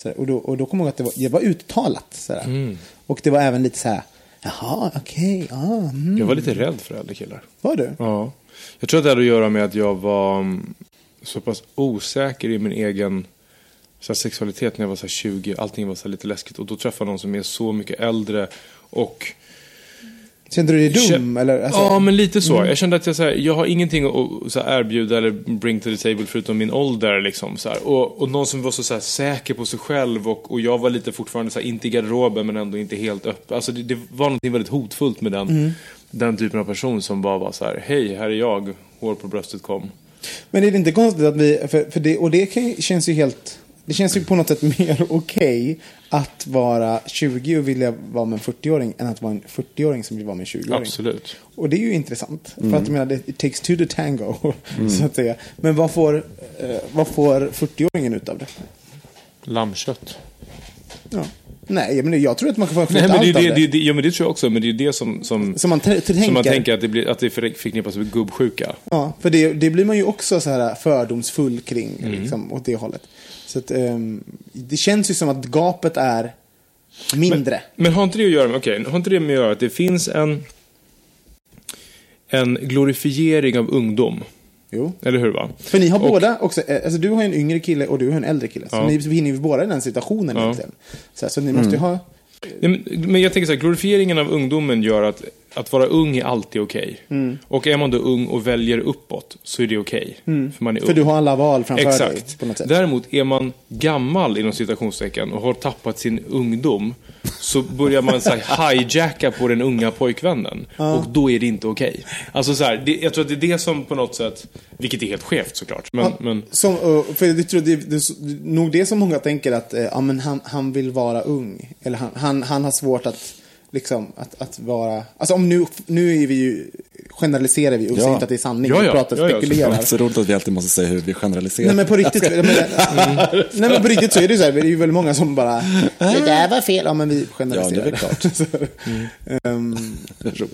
Här, och, då, och då kommer jag ihåg att det var, det var uttalat. Så här. Och det var även lite så här, jaha, okej, ja, mm. Jag var lite rädd för äldre killar. var du? Ja. Jag tror att det hade att göra med att jag var mm, så pass osäker i min egen så här, sexualitet när jag var så här, 20. Allting var så lite läskigt. Och då träffade jag någon som är så mycket äldre. Och Kände du dig dum? Kä- eller, alltså, ja, men lite så. Jag kände att jag, så här, jag har ingenting att så här, erbjuda eller bring to the table förutom min ålder. Liksom, så här. Och, och någon som var så, så här, säker på sig själv och, och jag var lite fortfarande så här, inte i garderoben men ändå inte helt öppen. Alltså, det, det var någonting väldigt hotfullt med den, den typen av person som bara var så här, hej, här är jag, hår på bröstet kom. Men är det inte konstigt att vi, för, för det, och det känns ju helt, det känns ju på något sätt mer okej att vara 20 och vilja vara med en 40-åring än att vara en 40-åring som vill vara med en 20-åring. Absolut. Och det är ju intressant. För att jag menar, det it takes two to tango, så att säga. Men vad får, eh, vad får 40-åringen ut av det? Lammkött. Ja. Nej, men jag tror att man kan få Nej, ut men det, allt av det, det. det, det, ja, men det tror jag också, men det är det som, som, Som man t- som tänker. man tänker att det, blir, att det förknippas med gubbsjuka. Ja, för det, det blir man ju också så här fördomsfull kring, Mm. liksom, åt det hållet. Så att, ehm, det känns ju som att gapet är mindre. Men har inte det att göra med, okej, har inte det med att göra att det finns en, en glorifiering av ungdom? Jo. Eller hur va? För ni har Och- båda också, eh, alltså du har ju en yngre kille och du har en äldre kille. Så Ja. ni befinner ju båda i den situationen Ja. egentligen. Så, här, så ni måste ju ha... Men, men jag tänker så här, glorifieringen av ungdomen gör att att vara ung är alltid okej. Mm. Och är man då ung och väljer uppåt så är det okej. För man är ung. För du har alla val framför dig Exakt. på något sätt. Däremot är man gammal inom citationstecken och har tappat sin ungdom så börjar man så här, hijacka på den unga pojkvännen. Och då är det inte okej. Alltså så här, det, jag tror att det är det som på något sätt, vilket är helt skevt såklart. Men, Ja, men Som, för jag tror det, det, det, nog det som många tänker att eh, ja, men han, han vill vara ung. Eller han, han, han har svårt att, liksom, att, att vara... Alltså om nu, nu är vi ju, generaliserar vi och Ja. säger inte att det är sanning. Ja, vi ja. pratar, Ja, ja, Det spekulerar. är så roligt att vi alltid måste säga hur vi generaliserar. Nej men på riktigt, jag menar, nej, men på riktigt så är det ju så här, det är ju väldigt många som bara, det där var fel, ja men vi generaliserar. Ja, det är väl klart. Så, ehm,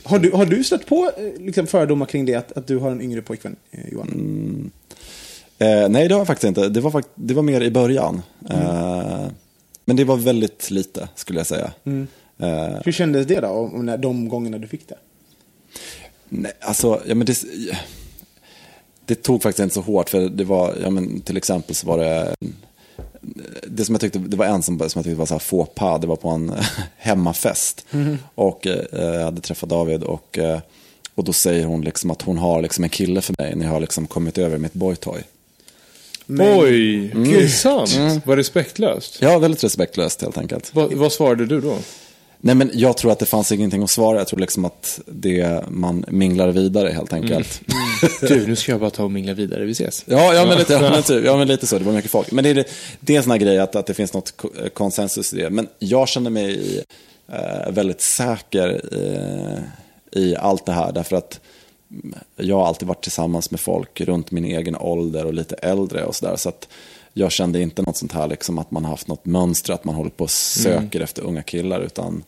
har, du, har du stött på eh, liksom, fördomar kring det, att, att du har en yngre pojkvän, eh, Johan? Eh, nej, det har jag faktiskt inte. Det var, fakt- det var mer i början. Eh, men det var väldigt lite, skulle jag säga. Eh, Hur kändes det då, när, de gångerna du fick det? nej, alltså, ja, men det, det tog faktiskt inte så hårt. För det var, ja, men, till exempel så var det, det som jag tyckte, det var en som, som jag tyckte var så här faux pas. Det var på en hemmafest. Och eh, jag hade träffat David och, eh, och då säger hon liksom att hon har liksom en kille för mig när jag har liksom kommit över mitt boytoy. oj, det är sant. Vad respektlöst. Ja, väldigt respektlöst helt enkelt. Vad, vad svarade du då? Nej, men jag tror att det fanns ingenting att svara. Jag tror liksom att det man minglar vidare helt enkelt. Du, nu ska jag bara ta och mingla vidare, vi ses. Ja, ja, men lite, ja, men typ, ja, men lite så. Det var mycket folk. Men det är, det är en sån här grej att, att det finns något ko- konsensus i det. Men jag känner mig eh, väldigt säker eh, i allt det här. Därför att mm, jag har alltid varit tillsammans med folk runt min egen ålder och lite äldre och sådär. Så att jag kände inte något sånt här liksom att man har haft något mönster, att man håller på och söker efter unga killar. Utan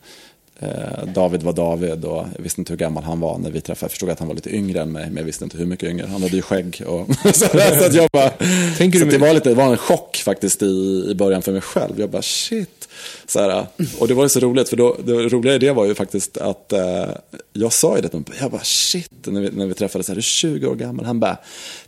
eh, David var David och jag visste inte hur gammal han var när vi träffade. Jag förstod att han var lite yngre än mig, men jag visste inte hur mycket yngre. Han hade ju skägg. Och så, så att jag bara, Tänker så du det, var lite, det var en chock faktiskt i, i början för mig själv. Jag bara shit. Så här, och det var ju så roligt, för då, det roliga i det var ju faktiskt att eh, jag sa ju det, jag bara shit, när vi, när vi träffades, här, du är 20 år gammal. Han bara,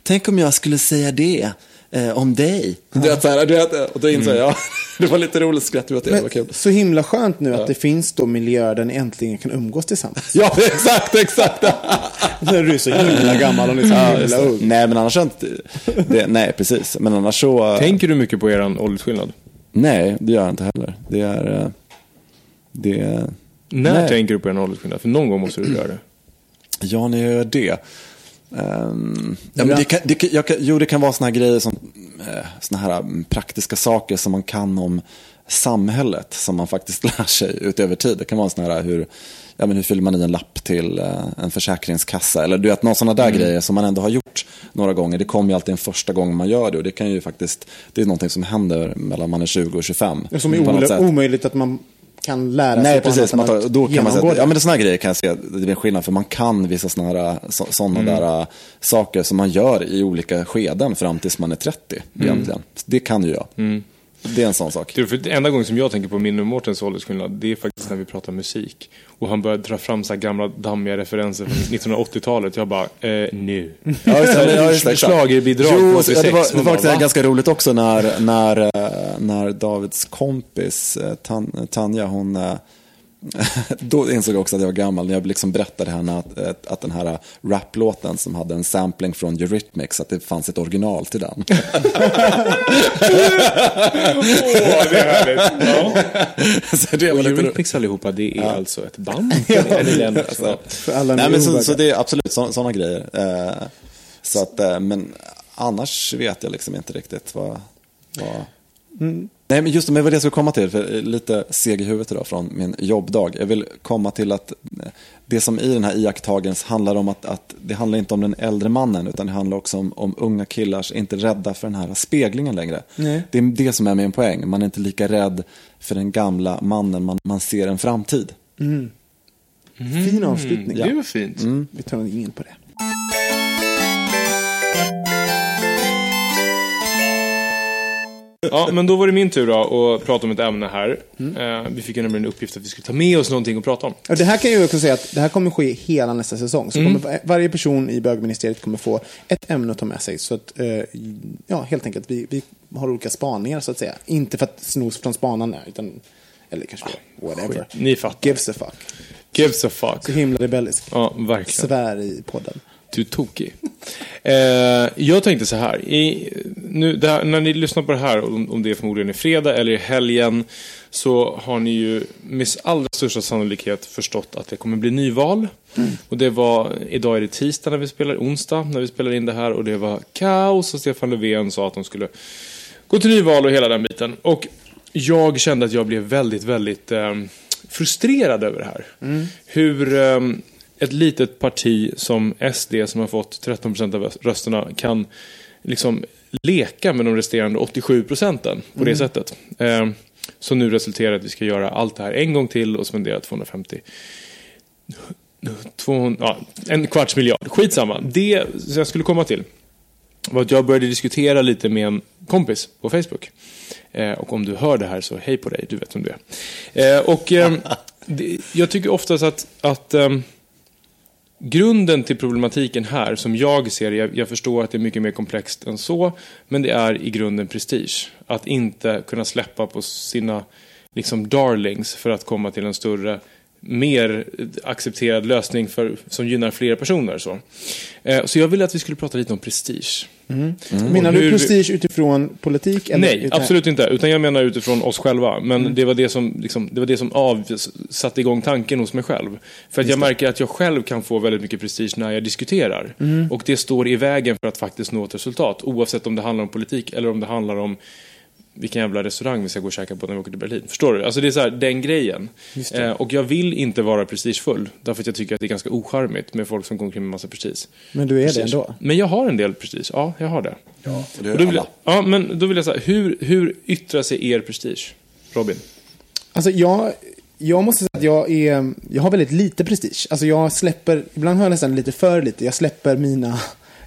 tänk om jag skulle säga det eh, om dig. Du vet, så här, du vet, och då insåg jag, det var lite roligt skratt, du vet, det var kul. så himla skönt nu att det finns då miljöer där ni äntligen kan umgås tillsammans. Ja, exakt, exakt. När du är så himla gammal och ni är så Ja, himla det. ung. nej, men annars inte, det, nej, precis. Men annars så, Tänker du mycket på er åldersskillnad? nej, det gör jag inte heller. Det är, eh, det är, När Nej. tänker du på er åldersskillnad? För någon gång måste du göra det. Ja, när jag gör det. Ehm, ja, men det, kan, det, kan, jag kan, jo, det kan vara såna här grejer som eh, såna här mm, praktiska saker som man kan om samhället som man faktiskt lär sig utöver tid. Det kan vara såna här hur, ja, men hur fyller man i en lapp till eh, en försäkringskassa eller du vet, några sådana där grejer som man ändå har gjort några gånger. Det kommer ju alltid en första gång man gör det och det kan ju faktiskt, det är någonting som händer mellan man är 20 och 25. Som är omöjligt att man kan lära sig Nej, precis. Man tar, då kan man säga, det. ja men sådana grejer kan jag se, det är en skillnad för man kan vissa sådana här, så, såna Mm. där äh, saker som man gör i olika skeden fram tills man är 30 Mm. egentligen. Det kan ju jag. Det är en sån sak. Du, för enda gången som jag tänker på min och Mårtens åldersskillnad, det är faktiskt när vi pratar musik. Och han börjar dra fram så här gamla dammiga referenser från 1980-talet. Jag bara, eh, nu. Ja, just det, ja, just det. Schlagerbidrag Jo, från så- ja, det 86. var, det var bara, ganska roligt också när, när, äh, när Davids kompis Tan, Tanja, hon äh, då insåg jag också att jag var gammal när jag liksom berättade henne att, att, att den här raplåten som hade en sampling från Eurythmics, att det fanns ett original till den. Åh, det är härligt. Ja. så det var. Eurythmics allihopa, det är alltså ett band? Eller den, Alltså, För alla nej, men så, så det är absolut sådana grejer. Eh, så att, eh, men annars vet jag liksom inte riktigt vad... vad Nej, men just det, men det var det jag skulle komma till, för är lite seg i huvudet idag från min jobbdag. Jag vill komma till att eh, det som i den här iakttagelsen handlar om att, att det handlar inte om den äldre mannen, utan det handlar också om, om unga killars inte rädda för den här speglingen längre. Nej. Det är det som är min poäng, man är inte lika rädd för den gamla mannen, man, man ser en framtid. Fin avslutning. Det var fint. Vi tar en in på det. Ja, men då var det min tur då att prata om ett ämne här. Eh, vi fick ju nämligen en uppgift att vi skulle ta med oss någonting att prata om. Och det här kan jag ju också säga att det här kommer ske hela nästa säsong. Så Mm. kommer, varje person i bögministeriet kommer få ett ämne att ta med sig. Så att, eh, ja, helt enkelt, vi, vi har olika spaningar så att säga. Inte för att snos från spanarna, utan, eller kanske vi- whatever. Ni fattar. Gives a fuck. Gives a fuck. Så himla rebellisk. Ja, verkligen. Svär i podden. Du är tokig. Eh, jag tänkte så här. I, nu, här, när ni lyssnar på det här, om, om det är förmodligen i fredag eller i helgen, så har ni ju med allra största sannolikhet förstått att det kommer bli nyval. Och det var, idag är det tisdag när vi spelar, onsdag när vi spelar in det här, och det var kaos och Stefan Löfven sa att de skulle gå till nyval och hela den biten. Och jag kände att jag blev väldigt, väldigt eh, frustrerad över det här. Hur eh, ett litet parti som SD som har fått 13% av rösterna kan liksom leka med de resterande 87 procenten på det sättet. Eh, som nu resulterar i att vi ska göra allt det här en gång till och spendera 250 200, ja, en kvarts miljard. Skitsamma. Det jag skulle komma till var att jag började diskutera lite med en kompis på Facebook. Eh, och om du hör det här så hej på dig, du vet vem du är. Eh, och eh, det, jag tycker oftast att, att ehm, grunden till problematiken här, som jag ser det, jag, jag förstår att det är mycket mer komplext än så, men det är i grunden prestige. Att inte kunna släppa på sina liksom darlings för att komma till en större mer accepterad lösning för, som gynnar fler personer. Så. Eh, så jag ville att vi skulle prata lite om prestige. Menar Och du hur- prestige utifrån politik? Eller Nej, utan- absolut inte. Utan jag menar utifrån oss själva. Men det var det som, liksom, det var det som av, satte igång tanken hos mig själv. För att jag märker att jag själv kan få väldigt mycket prestige när jag diskuterar. Och det står i vägen för att faktiskt nå ett resultat. Oavsett om det handlar om politik eller om det handlar om vilken jävla restaurang vi ska gå och käka på när vi åker till Berlin. Förstår du? Alltså det är så här, den grejen. Eh, och jag vill inte vara prestigefull. Därför att jag tycker att det är ganska ocharmigt med folk som går omkring med massa prestige. Men du är det Prestige. ändå? Men jag har en del prestige. Ja, jag har det. Och det Och då vill jag, ja, men då vill jag säga, hur, hur yttrar sig er prestige? Robin? Alltså jag, jag måste säga att jag, är, jag har väldigt lite prestige. Alltså jag släpper, ibland har jag nästan lite för lite. Jag släpper mina...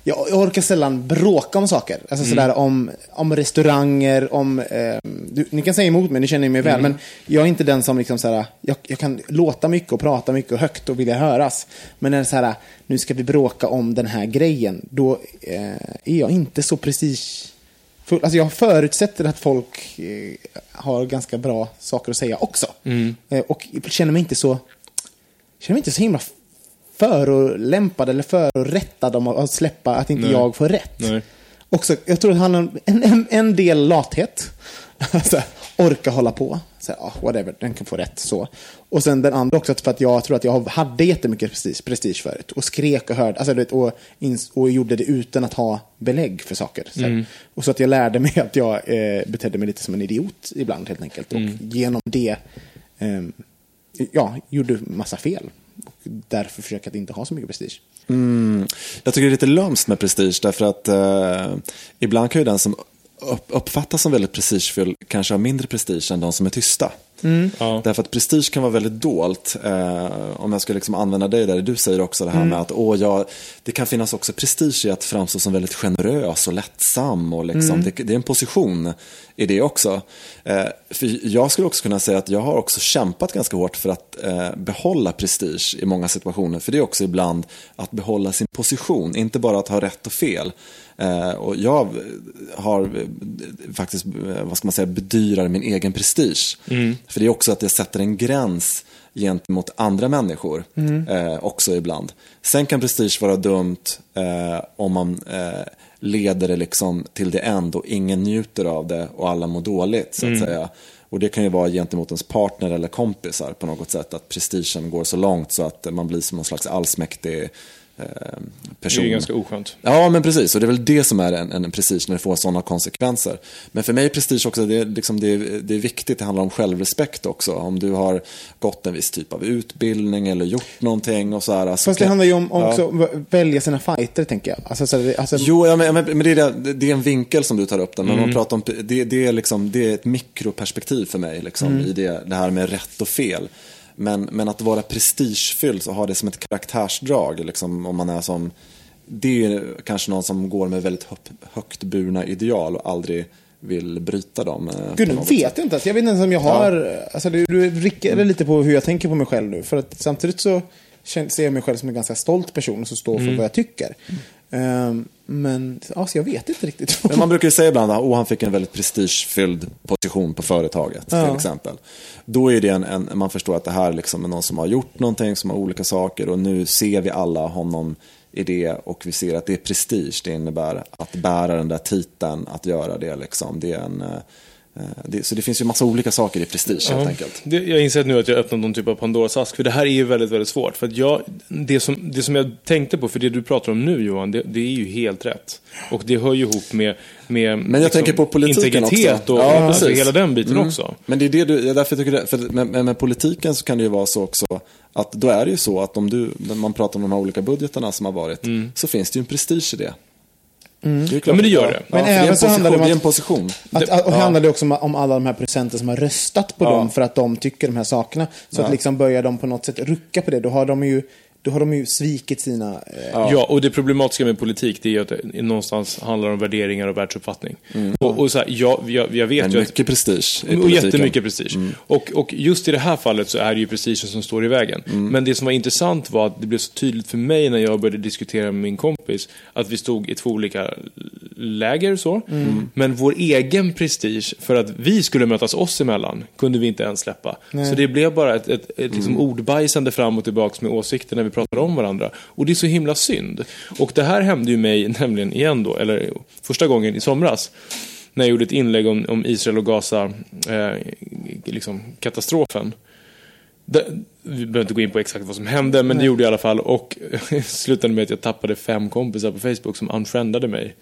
Jag, jag orkar sällan bråka om saker. Alltså sådär om, om restauranger, om... Eh, du, ni kan säga emot mig, ni känner mig väl. Men jag är inte den som liksom såhär, jag, jag kan låta mycket och prata mycket och högt och vilja höras. Men när det är såhär, nu ska vi bråka om den här grejen. Då eh, är jag inte så prestige alltså jag förutsätter att folk eh, har ganska bra saker att säga också. Eh, och känner mig inte så känner mig inte så himla förolämpad eller förorättad om att släppa att inte Nej. jag får rätt. Nej. Också, jag tror att det handlar om en, en, en del lathet. alltså, orka hålla på. Så, ah, whatever, den kan få rätt. så. Och sen den andra också, för att jag tror att jag hade jättemycket prestige, prestige förut. Och skrek och hörde, alltså, vet, och, och gjorde det utan att ha belägg för saker. Så, här. Och så att jag lärde mig att jag eh, betedde mig lite som en idiot ibland helt enkelt. Och genom det ehm, ja, gjorde massa fel. Därför försöker jag att inte ha så mycket prestige. Mm. Jag tycker det är lite lömskt med prestige därför att eh, ibland kan ju den som uppfattas som väldigt prestigefull kanske ha mindre prestige än de som är tysta. Ja. Därför att prestige kan vara väldigt dolt. Eh, om jag ska liksom använda dig där, du säger också det här med att åh, jag, det kan finnas också prestige i att framstå som väldigt generös och lättsam. Och liksom, det, det är en position i det också. Eh, för jag skulle också kunna säga att jag har också kämpat ganska hårt för att eh, behålla prestige i många situationer. För det är också ibland att behålla sin position, inte bara att ha rätt och fel. Eh, och jag har eh, faktiskt, eh, vad ska man säga, bedyrar min egen prestige. För det är också att jag sätter en gräns gentemot andra människor eh, också ibland. Sen kan prestige vara dumt eh, om man eh, leder det liksom till det end och ingen njuter av det och alla mår dåligt så att säga. Och det kan ju vara gentemot ens partner eller kompisar på något sätt. Att prestigen går så långt så att man blir som någon slags allsmäktig eh, Det person. är ganska oskönt. Ja, men precis. Och det är väl det som är en, en prestige när det får sådana konsekvenser. Men för mig är prestige också, det är, liksom, det, är, det är viktigt, det handlar om självrespekt också. Om du har gått en viss typ av utbildning eller gjort någonting och så här. Så Fast det handlar ju om, om Ja. också välja sina fighter, tänker jag. Alltså, så alltså, Jo, ja, men, men det, är, det- det är en vinkel som du tar upp där. Men Mm. man pratar om, det, det, är liksom, det är ett mikroperspektiv för mig liksom, Mm. i det, det här med rätt och fel. Men, men att vara prestigefylld och ha det som ett karaktärsdrag, liksom, om man är som, det är kanske någon som går med väldigt högt, högt burna ideal och aldrig vill bryta dem. eh, Gud, nu vet jag inte. Jag vet inte ens om jag har... Alltså, du, du rickar lite på hur jag tänker på mig själv nu. För att samtidigt så ser jag mig själv som en ganska stolt person som står för Mm. vad jag tycker. Ehm, men alltså, jag vet inte riktigt. Men man brukar ju säga ibland att oh, han fick en väldigt prestigefylld position på företaget Ja. till exempel. Då är det en, en, man förstår att det här liksom är någon som har gjort någonting, som har olika saker och nu ser vi alla honom i det och vi ser att det är prestige. Det innebär att bära den där titeln, att göra det liksom. Det är en, eh, det, så det finns ju massa olika saker i prestige helt Ja. enkelt. Det, jag inser nu att jag öppnat någon typ av Pandoras ask. För det här är ju väldigt, väldigt svårt. För att jag, det, som, det som jag tänkte på, för det du pratar om nu Johan, det, det är ju helt rätt. Och det hör ju ihop med, med Men jag tänker på politiken integritet också. och Ja, alltså, hela den biten Mm. också. Men det är det du, därför tycker det, för med, med, med politiken så kan det ju vara så också att då är det ju så att om du, när man pratar om de här olika budgetarna som har varit, så finns det ju en prestige i det. Mm. Det är. Ja, men det gör det. Ja, Men det är även en så handlar det om position. Det är en att- position. Att, att, och handlar det också om, om alla de här procenten som har röstat på Ja. dem för att de tycker de här sakerna. Så Ja. att liksom börjar de på något sätt rucka på det, då har de ju, då har de ju svikit sina... Eh, Ja. och det problematiska med politik det är att det någonstans handlar om värderingar och världsuppfattning. Och, och så här, jag, jag, jag vet Men ju att... mycket prestige i Och jättemycket prestige. Och, och just i det här fallet så är det ju prestigen som står i vägen. Men det som var intressant var att det blev så tydligt för mig när jag började diskutera med min kompis att vi stod i två olika läger så. Men vår egen prestige för att vi skulle mötas oss emellan kunde vi inte ens släppa. Så det blev bara ett, ett, ett liksom ordbajsande fram och tillbaka med åsikter när vi pratar om varandra. Och det är så himla synd. Och det här hände ju mig nämligen igen då, eller första gången i somras när jag gjorde ett inlägg om, om Israel och Gaza, eh, liksom katastrofen. Det, vi behöver inte gå in på exakt vad som hände, men det gjorde jag i alla fall. Och slutade med att jag tappade fem kompisar på Facebook som unfriendade mig.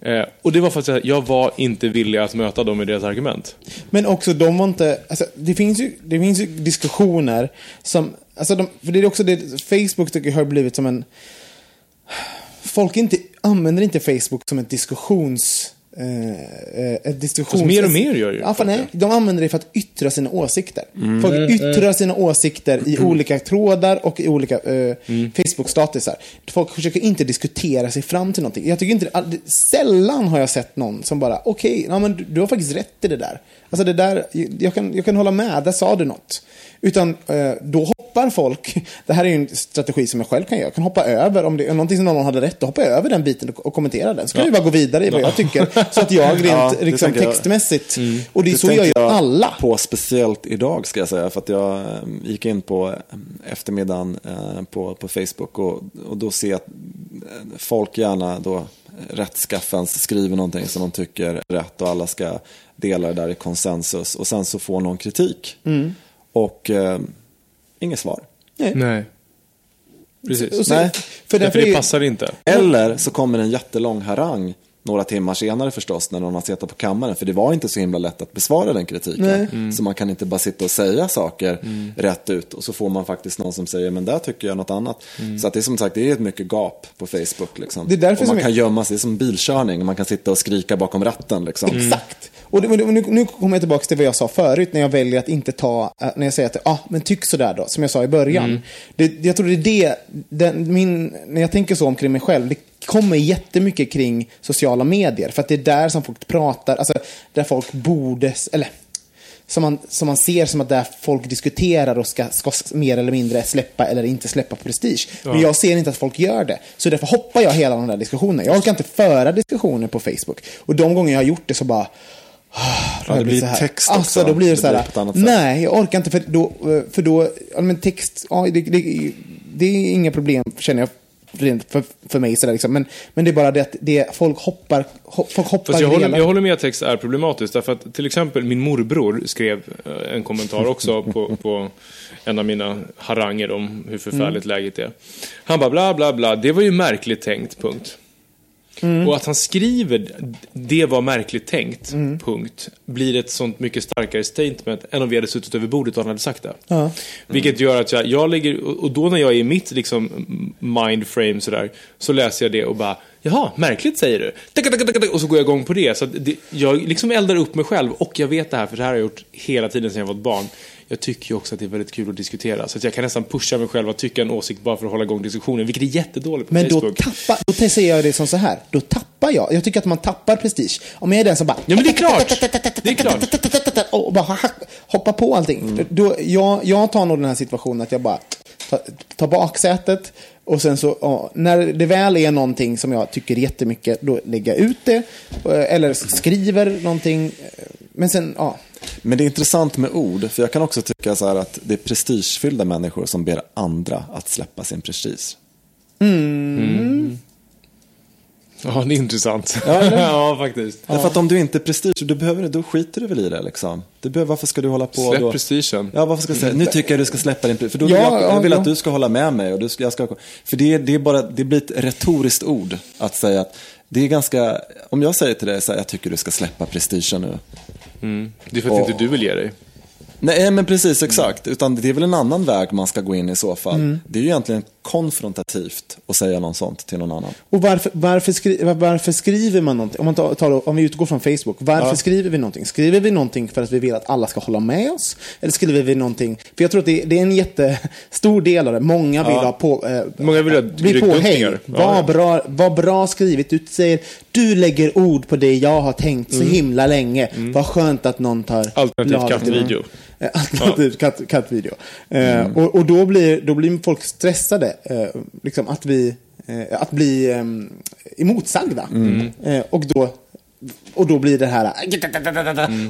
Eh, och det var för att jag var inte villig att möta dem med deras argument. Men också, de var inte... Alltså, det, finns ju, det finns ju diskussioner som... Alltså de, för det är också det, Facebook tycker jag har blivit som en... Folk inte, använder inte Facebook som ett diskussions... Eh, eh, ett diskussions... Fast mer och mer gör ju ja, för nej, De använder det för att yttra sina åsikter. Mm. Folk yttrar sina åsikter i olika trådar och i olika eh, Mm. Facebook-statusar. Folk försöker inte diskutera sig fram till någonting. Jag tycker inte, all- sällan har jag sett någon som bara, okej, ja, men du, du har faktiskt rätt i det där. Alltså det där, jag kan, jag kan hålla med, där sa du något. Utan eh, då hoppar folk, det här är ju en strategi som jag själv kan göra, jag kan hoppa över, om det är någonting som någon hade rätt, då hoppar jag över den biten och, och kommentera den. Så kan Ja. jag bara gå vidare i vad jag tycker, så att jag rent Ja, liksom, textmässigt, och det är Det så gör jag alla. på speciellt idag ska jag säga. För att jag eh, gick in på eh, eftermiddagen eh, på, på Facebook och, och då ser jag att eh, folk gärna då rättskaffens skriver någonting som de tycker är rätt och alla ska dela det där i konsensus. Och sen så får någon kritik. Mm. Och eh, inget svar. Nej. Precis. Och så- Nej. för Därför det passar inte. Eller så kommer en jättelång harang några timmar senare förstås när någon har suttit på kammaren. För det var inte så himla lätt att besvara den kritiken. Så man kan inte bara sitta och säga saker rätt ut och så får man faktiskt någon som säger men där tycker jag något annat. Så att det är som sagt det är ett mycket gap på Facebook. Liksom. Det är därför och man som kan jag- gömma sig, det är som bilkörning. Man kan sitta och skrika bakom ratten. Liksom. Exakt. Och nu, nu kommer jag tillbaka till vad jag sa förut när jag väljer att inte ta, eh, när jag säger att, ja, ah, men tyck sådär då, som jag sa i början. Det, jag tror det är det, den, min, när jag tänker så omkring mig själv, det kommer jättemycket kring sociala medier. För att det är där som folk pratar, alltså där folk borde, eller som man, som man ser som att där folk diskuterar och ska, ska mer eller mindre släppa eller inte släppa prestige. Men jag ser inte att folk gör det. Så därför hoppar jag hela den där diskussionen. Jag orkar inte föra diskussioner på Facebook. Och de gånger jag har gjort det så bara... Ja, det blir så här. text Alltså, också. då blir det Det så här. blir nej, jag orkar inte för då, för då ja, men text, ja, det, det, det är inga problem känner jag rent för, för mig. Sådär, liksom. men, men det är bara det att det, folk hoppar, ho, folk hoppar Fast jag håller, jag håller med att text är problematiskt. Därför att till exempel min morbror skrev eh, en kommentar också på, på en av mina haranger om hur förfärligt Mm. läget är. Han bara bla bla bla, det var ju märkligt tänkt, punkt. Mm. Och att han skriver det var märkligt tänkt, Mm. punkt, blir ett sånt mycket starkare statement än om vi hade suttit över bordet och han hade sagt det. Ja. Vilket gör att jag, jag lägger, och då när jag är i mitt liksom mindframe sådär, så läser jag det och bara, jaha, märkligt säger du. Och så går jag igång på det. Så det, jag liksom eldar upp mig själv och jag vet det här, för det här har jag gjort hela tiden sedan jag var ett barn. Jag tycker ju också att det är väldigt kul att diskutera, så att jag kan nästan pusha mig själv att tycka en åsikt bara för att hålla igång diskussionen, vilket är jättedåligt på Men då Facebook. tappar, då ser jag det som så här, då tappar jag. Jag tycker att man tappar prestige. Om jag är den som bara... Ja men det är klart! Det är klart! Och bara hoppar på allting. Då, jag, jag tar nog den här situationen att jag bara tar, tar baksätet och sen så, ja, när det väl är någonting som jag tycker jättemycket, då lägger jag ut det. eh, Eller skriver någonting. Men sen, ja. Men det är intressant med ord, för jag kan också tycka så här att det är prestigefyllda människor som ber andra att släppa sin prestige. Ja, det är intressant. Ja, ja faktiskt. Därför att om du inte är prestige, då, behöver, då skiter du väl i det liksom. Du behöver, varför ska du hålla på Släpp då? prestigen. Ja, varför ska jag säga, nu tycker jag du ska släppa din prestige. För då Ja, jag, jag vill ja, att ja. du ska hålla med mig. Och du ska, jag ska, för det, är- det, är bara, det blir ett retoriskt ord att säga att det är ganska, om jag säger till dig så här, jag tycker du ska släppa prestigen nu. Det är för att Och- inte du vill ge dig. Nej, men precis exakt. Utan det är väl en annan väg man ska gå in i så fall. Det är ju egentligen konfrontativt att säga något sånt till någon annan. Och varför, varför, skri, var- varför skriver man någonting? Om, man tar, tar, om vi utgår från Facebook, varför skriver vi någonting? Skriver vi någonting för att vi vill att alla ska hålla med oss? Eller skriver vi någonting, för jag tror att det, det är en jättestor del av det. Många vill ha på... Eh, Många vill ha bli på, hej, ryggdunkningar. Ja, vad, ja. bra, vad bra skrivit. Du säger, du lägger ord på det jag har tänkt så himla länge. Vad skönt att någon tar... Alternativ bladet i mun." kattvideo. Eh, Alternativ katt, kattvideo. Eh, och och då, blir, då blir folk stressade. Eh, liksom att, vi, eh, att bli eh, emotsagda. Eh, och, då, och då blir det här...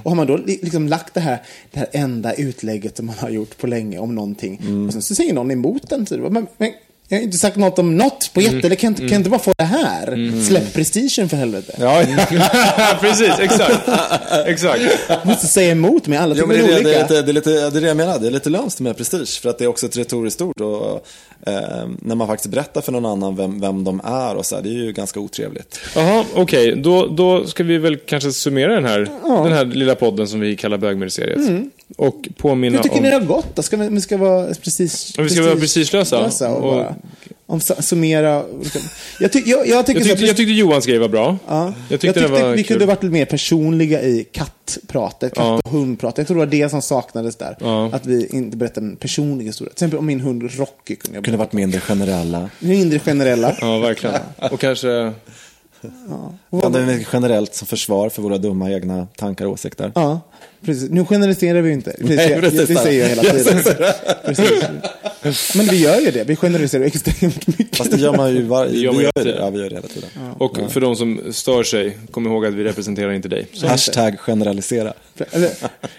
Och har man då li- liksom lagt det här, det här enda utlägget som man har gjort på länge om någonting. Och sen så säger någon emot den. Så bara, men, men, jag har inte sagt något om något på jättelänge. Kan, kan jag inte bara få det här? Släpp prestigen för helvete. Ja, precis, exakt. exakt. Jag måste säga emot mig. Alla Jo, tycker men det det, är det, olika. är, lite- det, är lite, det är det jag menar, det är lite lömskt med prestige. För att det är också ett retoriskt ord. Och, eh, när man faktiskt berättar för någon annan vem, vem de är och så här, det är ju ganska otrevligt. Jaha, okej. Då, då ska vi väl kanske summera den här, den här lilla podden som vi kallar bögministeriet. Och påminna Hur tycker om... ni det har gått då? Ska vi, vi ska vara precis... Ja, vi ska vara prestigelösa. och, Och- bara, om, summera... liksom. Jag, ty, jag, jag tycker Jag tyckte, att- jag tyckte Johans grej var bra. Ja. Jag tyckte, den var vi kul. kunde varit lite mer personliga i kattpratet, katt Ja. och hundpratet. Jag tror det var det som saknades där. Ja. Att vi inte berättade en personlig historia. Till exempel om min hund Rocky kunde jag kunde varit mindre generella. Mindre generella. Ja, verkligen. Och kanske... Hade mycket generellt som försvar för våra dumma egna tankar och åsikter. Ja, precis. Nu generaliserar vi ju inte. Det, Nej, säger- precis. det säger jag hela tiden. precis. Men vi gör ju det. Vi generaliserar extremt mycket. Fast det gör man ju var, vi gör man gör det. Ja, vi gör det hela tiden. Och för de som stör sig, kom ihåg att vi representerar inte dig. Så. Hashtag generalisera. Eller,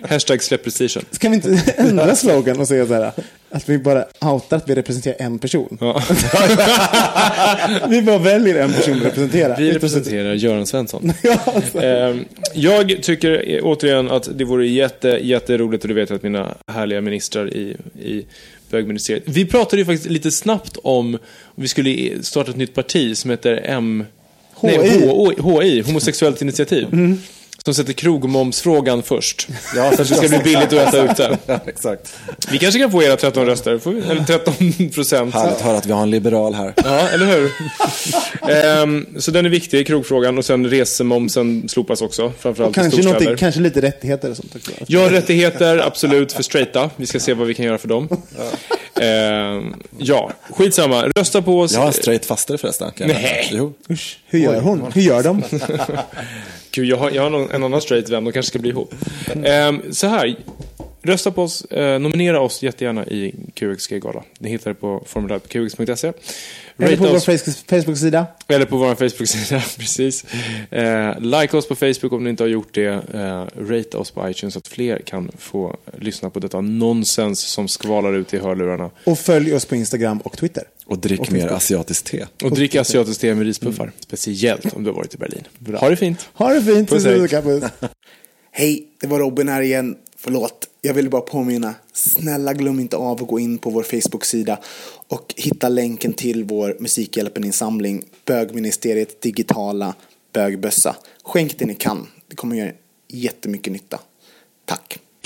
Hashtag släpp prestigen. Ska vi inte ändra slogan och säga så här? Att vi bara outar att vi representerar en person. Ja. Vi bara väljer en person att representera. Vi representerar Göran Svensson. Ja, alltså. Ehm, Jag tycker återigen att det vore jätte, jätteroligt och du vet att mina härliga ministrar i, i bögministeriet. Vi pratade ju faktiskt lite snabbt om om vi skulle starta ett nytt parti som heter M... Nej, HI. HI, HI Homosexuellt initiativ. Som sätter krogmomsfrågan först. Ja, För att det ska bli billigt att äta ute. Ja, exakt. Vi kanske kan få era 13 röster, eller 13 procent. Härligt att höra att vi har en liberal här. Ja, eller hur? Ehm, så den är viktig, krogfrågan. Och sen resemomsen slopas också, framförallt i Kanske, storstäder. någonting, kanske lite rättigheter och sånt också. Ja, rättigheter, absolut, för straighta. Vi ska se vad vi kan göra för dem. Ehm, ja, skitsamma. Rösta på oss. Jag har en straight faster förresten. Nej. Jo. Usch, hur gör hon? Hur gör de? Gud, jag har, jag har någon, en annan straight vän, de kanske ska bli ihop. Ehm, så här, rösta på oss, eh, nominera oss jättegärna i QXG-gala. Ni hittar det på formuläret på qx.se. Eller på vår Facebook-sida. Eller på vår Facebook-sida, precis. Eh, like oss på Facebook om ni inte har gjort det. Eh, rate oss på iTunes så att fler kan få lyssna på detta nonsens som skvalar ut i hörlurarna. Och följ oss på Instagram och Twitter. Och drick Och mer asiatiskt te. Och drick asiatiskt te med rispuffar. Speciellt om du har varit i Berlin. Ha det fint. Ha det fint, Puss, puss. Hej, det var Robin här igen. Förlåt, jag ville bara påminna. Snälla glöm inte av att gå in på vår Facebook-sida och hitta länken till vår Musikhjälpen-insamling Bögministeriet digitala bögbössa. Skänk det ni kan. Det kommer göra jättemycket nytta. Tack.